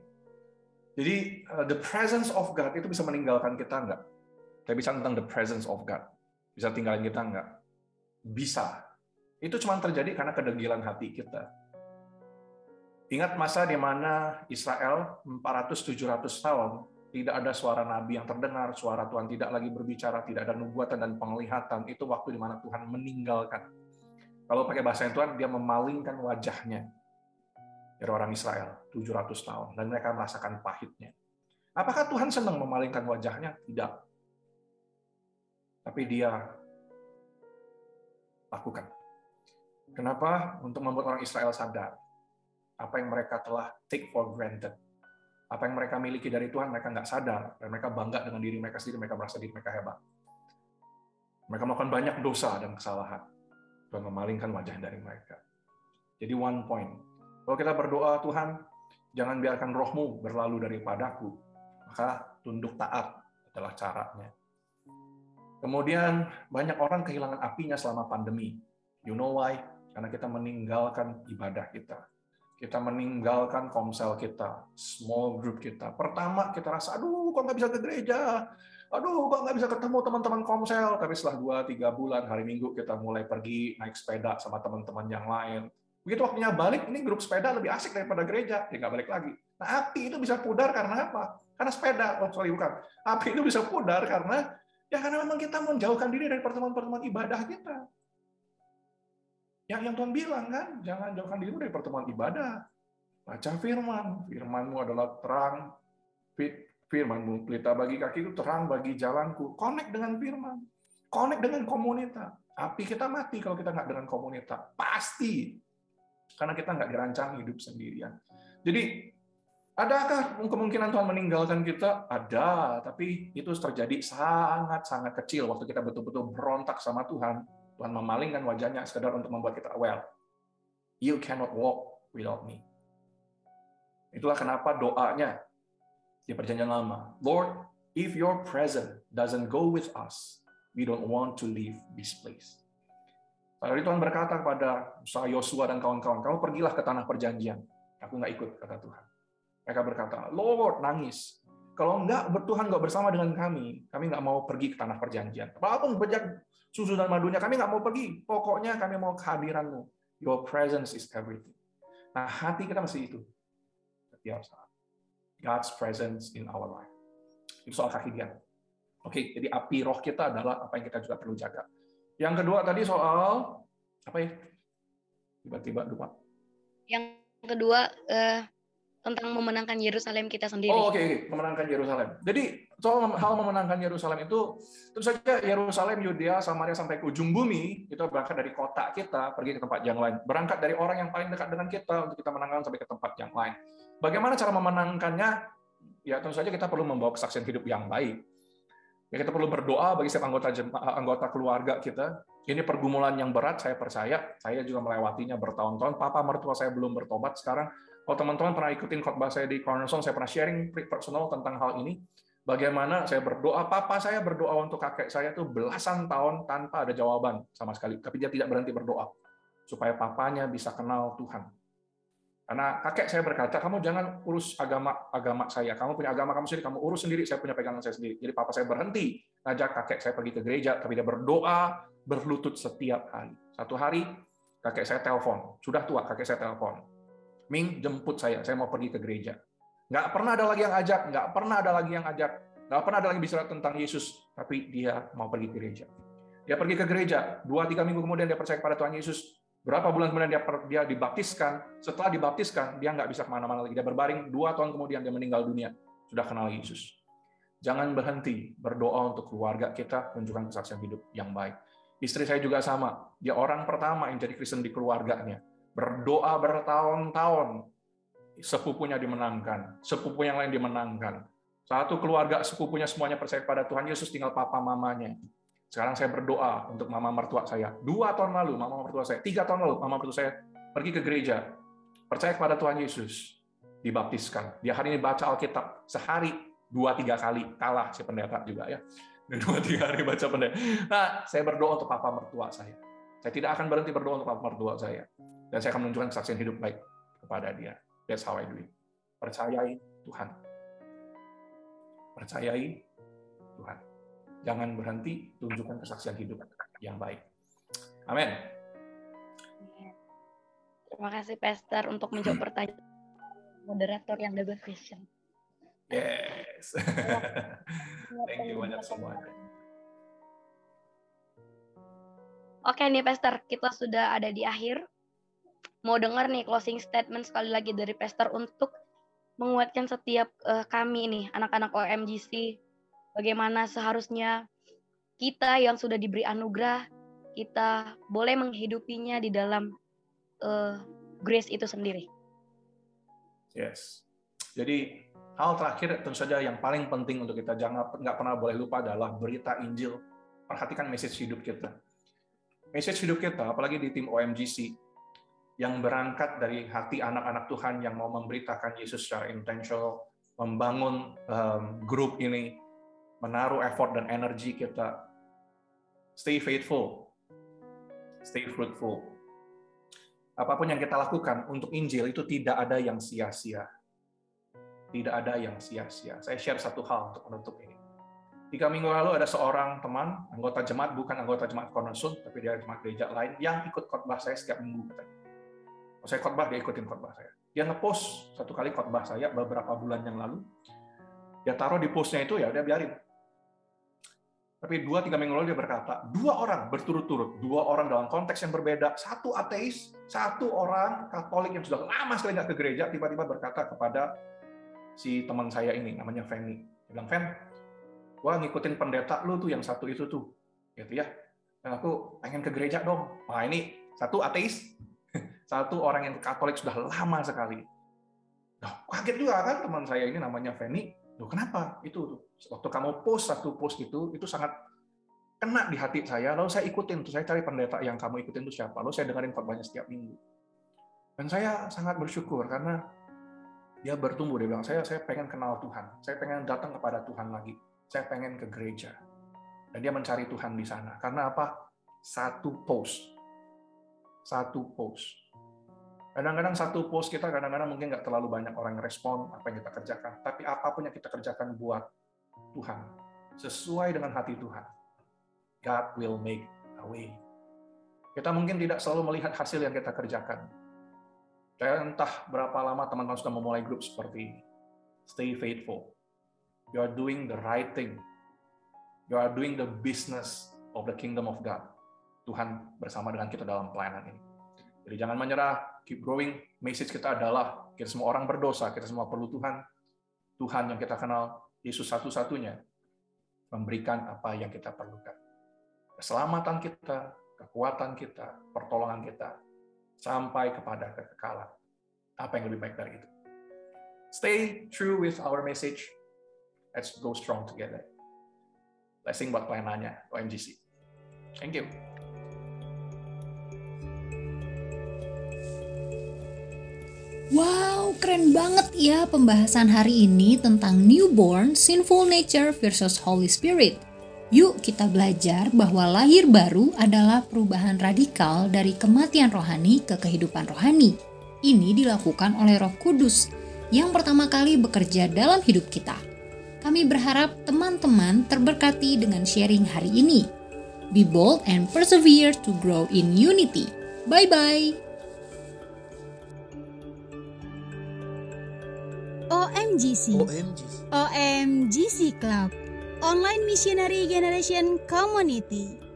jadi uh, the presence of God itu bisa meninggalkan kita nggak? Saya bisa tentang the presence of God. Bisa tinggalin kita nggak? Bisa. Itu cuma terjadi karena kedegilan hati kita. Ingat masa di mana Israel 400-700 tahun tidak ada suara nabi yang terdengar, suara Tuhan tidak lagi berbicara, tidak ada nubuatan dan penglihatan. Itu waktu di mana Tuhan meninggalkan. Kalau pakai bahasa Tuhan, dia memalingkan wajahnya dari orang Israel 700 tahun dan mereka merasakan pahitnya. Apakah Tuhan senang memalingkan wajahnya? Tidak. Tapi dia lakukan. Kenapa? Untuk membuat orang Israel sadar apa yang mereka telah take for granted. Apa yang mereka miliki dari Tuhan, mereka nggak sadar. Dan mereka bangga dengan diri mereka sendiri, mereka merasa diri mereka hebat. Mereka melakukan banyak dosa dan kesalahan. Tuhan memalingkan wajah dari mereka. Jadi one point. Kalau kita berdoa, Tuhan, jangan biarkan rohmu berlalu daripadaku. Maka tunduk taat adalah caranya. Kemudian banyak orang kehilangan apinya selama pandemi. You know why? Karena kita meninggalkan ibadah kita. Kita meninggalkan komsel kita, small group kita. Pertama kita rasa, aduh kok nggak bisa ke gereja? Aduh kok nggak bisa ketemu teman-teman komsel? Tapi setelah dua tiga bulan, hari Minggu kita mulai pergi naik sepeda sama teman-teman yang lain. Begitu waktunya balik, ini grup sepeda lebih asik daripada gereja. Ya nggak balik lagi. Nah api itu bisa pudar karena apa? Karena sepeda. Oh sorry bukan. Api itu bisa pudar karena ya karena memang kita menjauhkan diri dari pertemuan-pertemuan ibadah kita. Yang yang Tuhan bilang kan, jangan jauhkan dirimu dari pertemuan ibadah. Baca firman. Firmanmu adalah terang. Firmanmu pelita bagi kaki itu terang bagi jalanku. Connect dengan firman. Connect dengan komunitas. Api kita mati kalau kita nggak dengan komunitas. Pasti. Karena kita nggak dirancang hidup sendirian. Jadi Adakah kemungkinan Tuhan meninggalkan kita? Ada, tapi itu terjadi sangat-sangat kecil waktu kita betul-betul berontak sama Tuhan. Tuhan memalingkan wajahnya sekedar untuk membuat kita well. You cannot walk without me. Itulah kenapa doanya di perjanjian lama. Lord, if your presence doesn't go with us, we don't want to leave this place. Lalu Tuhan berkata kepada Musa, Yosua dan kawan-kawan, kamu pergilah ke tanah perjanjian. Aku nggak ikut, kata Tuhan. Mereka berkata, Lord, nangis. Kalau enggak, Tuhan enggak bersama dengan kami, kami enggak mau pergi ke tanah perjanjian. Walaupun bejak susu dan madunya, kami enggak mau pergi. Pokoknya kami mau kehadiranmu. Your presence is everything. Nah, hati kita masih itu. Setiap saat. God's presence in our life. Itu soal kakidian. Oke, jadi api roh kita adalah apa yang kita juga perlu jaga. Yang kedua tadi soal apa ya? Tiba-tiba lupa. Yang kedua, uh, tentang memenangkan Yerusalem kita sendiri. Oh oke, okay, memenangkan Yerusalem. Jadi soal hal memenangkan Yerusalem itu tentu saja Yerusalem, Yudea, Samaria sampai ke ujung bumi itu berangkat dari kota kita pergi ke tempat yang lain. Berangkat dari orang yang paling dekat dengan kita untuk kita menangkan sampai ke tempat yang lain. Bagaimana cara memenangkannya? Ya tentu saja kita perlu membawa kesaksian hidup yang baik. Ya, kita perlu berdoa bagi setiap anggota anggota keluarga kita. Ini pergumulan yang berat, saya percaya. Saya juga melewatinya bertahun-tahun. Papa mertua saya belum bertobat sekarang kalau teman-teman pernah ikutin khotbah saya di Cornerstone, saya pernah sharing personal tentang hal ini. Bagaimana saya berdoa, papa saya berdoa untuk kakek saya tuh belasan tahun tanpa ada jawaban sama sekali. Tapi dia tidak berhenti berdoa. Supaya papanya bisa kenal Tuhan. Karena kakek saya berkata, kamu jangan urus agama agama saya. Kamu punya agama kamu sendiri, kamu urus sendiri, saya punya pegangan saya sendiri. Jadi papa saya berhenti ngajak kakek saya pergi ke gereja, tapi dia berdoa, berlutut setiap hari. Satu hari, kakek saya telepon. Sudah tua, kakek saya telepon Ming jemput saya, saya mau pergi ke gereja. Nggak pernah ada lagi yang ajak, nggak pernah ada lagi yang ajak, nggak pernah ada lagi bicara tentang Yesus, tapi dia mau pergi ke gereja. Dia pergi ke gereja, dua tiga minggu kemudian dia percaya kepada Tuhan Yesus. Berapa bulan kemudian dia dia dibaptiskan, setelah dibaptiskan dia nggak bisa ke mana-mana lagi. Dia berbaring dua tahun kemudian dia meninggal dunia, sudah kenal Yesus. Jangan berhenti berdoa untuk keluarga kita, tunjukkan kesaksian hidup yang baik. Istri saya juga sama, dia orang pertama yang jadi Kristen di keluarganya berdoa bertahun-tahun, sepupunya dimenangkan, sepupu yang lain dimenangkan. Satu keluarga sepupunya semuanya percaya pada Tuhan Yesus, tinggal papa mamanya. Sekarang saya berdoa untuk mama mertua saya. Dua tahun lalu, mama mertua saya. Tiga tahun lalu, mama mertua saya pergi ke gereja. Percaya kepada Tuhan Yesus. Dibaptiskan. Dia hari ini baca Alkitab. Sehari, dua, tiga kali. Kalah si pendeta juga ya. [LAUGHS] Dua, tiga hari baca pendeta. Nah, saya berdoa untuk papa mertua saya. Saya tidak akan berhenti berdoa untuk papa mertua saya. Dan saya akan menunjukkan kesaksian hidup baik kepada dia. That's how I do it. Percayai Tuhan. Percayai Tuhan. Jangan berhenti, tunjukkan kesaksian hidup yang baik. Amin. Terima kasih Pastor untuk menjawab [CLEARS THROAT] pertanyaan moderator yang double vision. Yes. [LAUGHS] Thank you banyak semuanya. Oke nih Pastor, kita sudah ada di akhir mau dengar nih closing statement sekali lagi dari Pastor untuk menguatkan setiap uh, kami nih anak-anak OMGC bagaimana seharusnya kita yang sudah diberi anugerah kita boleh menghidupinya di dalam uh, grace itu sendiri. Yes. Jadi hal terakhir tentu saja yang paling penting untuk kita jangan nggak pernah boleh lupa adalah berita Injil. Perhatikan message hidup kita. Message hidup kita, apalagi di tim OMGC, yang berangkat dari hati anak-anak Tuhan yang mau memberitakan Yesus secara intentional, membangun um, grup ini, menaruh effort dan energi kita. Stay faithful, stay fruitful. Apa pun yang kita lakukan untuk Injil itu tidak ada yang sia-sia. Tidak ada yang sia-sia. Saya share satu hal untuk menutup ini. Tiga minggu lalu ada seorang teman, anggota jemaat, bukan anggota jemaat Cornerstone, tapi dia jemaat gereja lain, yang ikut khotbah saya setiap minggu katanya saya khotbah dia ikutin khotbah saya dia ngepost satu kali khotbah saya beberapa bulan yang lalu dia taruh di postnya itu ya udah biarin Tapi dua tiga minggu lalu dia berkata, dua orang berturut-turut, dua orang dalam konteks yang berbeda, satu ateis, satu orang Katolik yang sudah lama sekali nggak ke gereja, tiba-tiba berkata kepada si teman saya ini, namanya Fanny. Dia bilang, Fan, gua ngikutin pendeta lu tuh yang satu itu tuh, gitu ya. Dan aku pengen ke gereja dong. Wah ini satu ateis, satu orang yang Katolik sudah lama sekali. Nah, kaget juga kan teman saya ini namanya Fanny, Loh, kenapa? Itu waktu kamu post satu post itu, itu sangat kena di hati saya. Lalu saya ikutin, tuh saya cari pendeta yang kamu ikutin itu siapa. Lalu saya dengerin khotbahnya setiap minggu. Dan saya sangat bersyukur karena dia bertumbuh. Dia bilang, saya saya pengen kenal Tuhan. Saya pengen datang kepada Tuhan lagi. Saya pengen ke gereja. Dan dia mencari Tuhan di sana. Karena apa? Satu post. Satu post Kadang-kadang satu post kita kadang-kadang mungkin nggak terlalu banyak orang respon apa yang kita kerjakan. Tapi apa pun yang kita kerjakan buat Tuhan, sesuai dengan hati Tuhan, God will make a way. Kita mungkin tidak selalu melihat hasil yang kita kerjakan. Saya entah berapa lama teman-teman sudah memulai grup seperti ini. Stay faithful. You are doing the right thing. You are doing the business of the kingdom of God. Tuhan bersama dengan kita dalam pelayanan ini. Jadi jangan menyerah, keep growing. Message kita adalah kita semua orang berdosa, kita semua perlu Tuhan. Tuhan yang kita kenal, Yesus satu-satunya memberikan apa yang kita perlukan. Keselamatan kita, kekuatan kita, pertolongan kita, sampai kepada kekekalan. Apa yang lebih baik dari itu? Stay true with our message. Let's go strong together. Blessing buat pelayanannya, OMGC. Thank you. Wow, keren banget ya pembahasan hari ini tentang newborn, sinful nature versus Holy Spirit. Yuk kita belajar bahwa lahir baru adalah perubahan radikal dari kematian rohani ke kehidupan rohani. Ini dilakukan oleh Roh Kudus yang pertama kali bekerja dalam hidup kita. Kami berharap teman-teman terberkati dengan sharing hari ini. Be bold and persevere to grow in unity. Bye-bye. OMGC. OMGC. OMGC Club. Online Missionary Generation Community.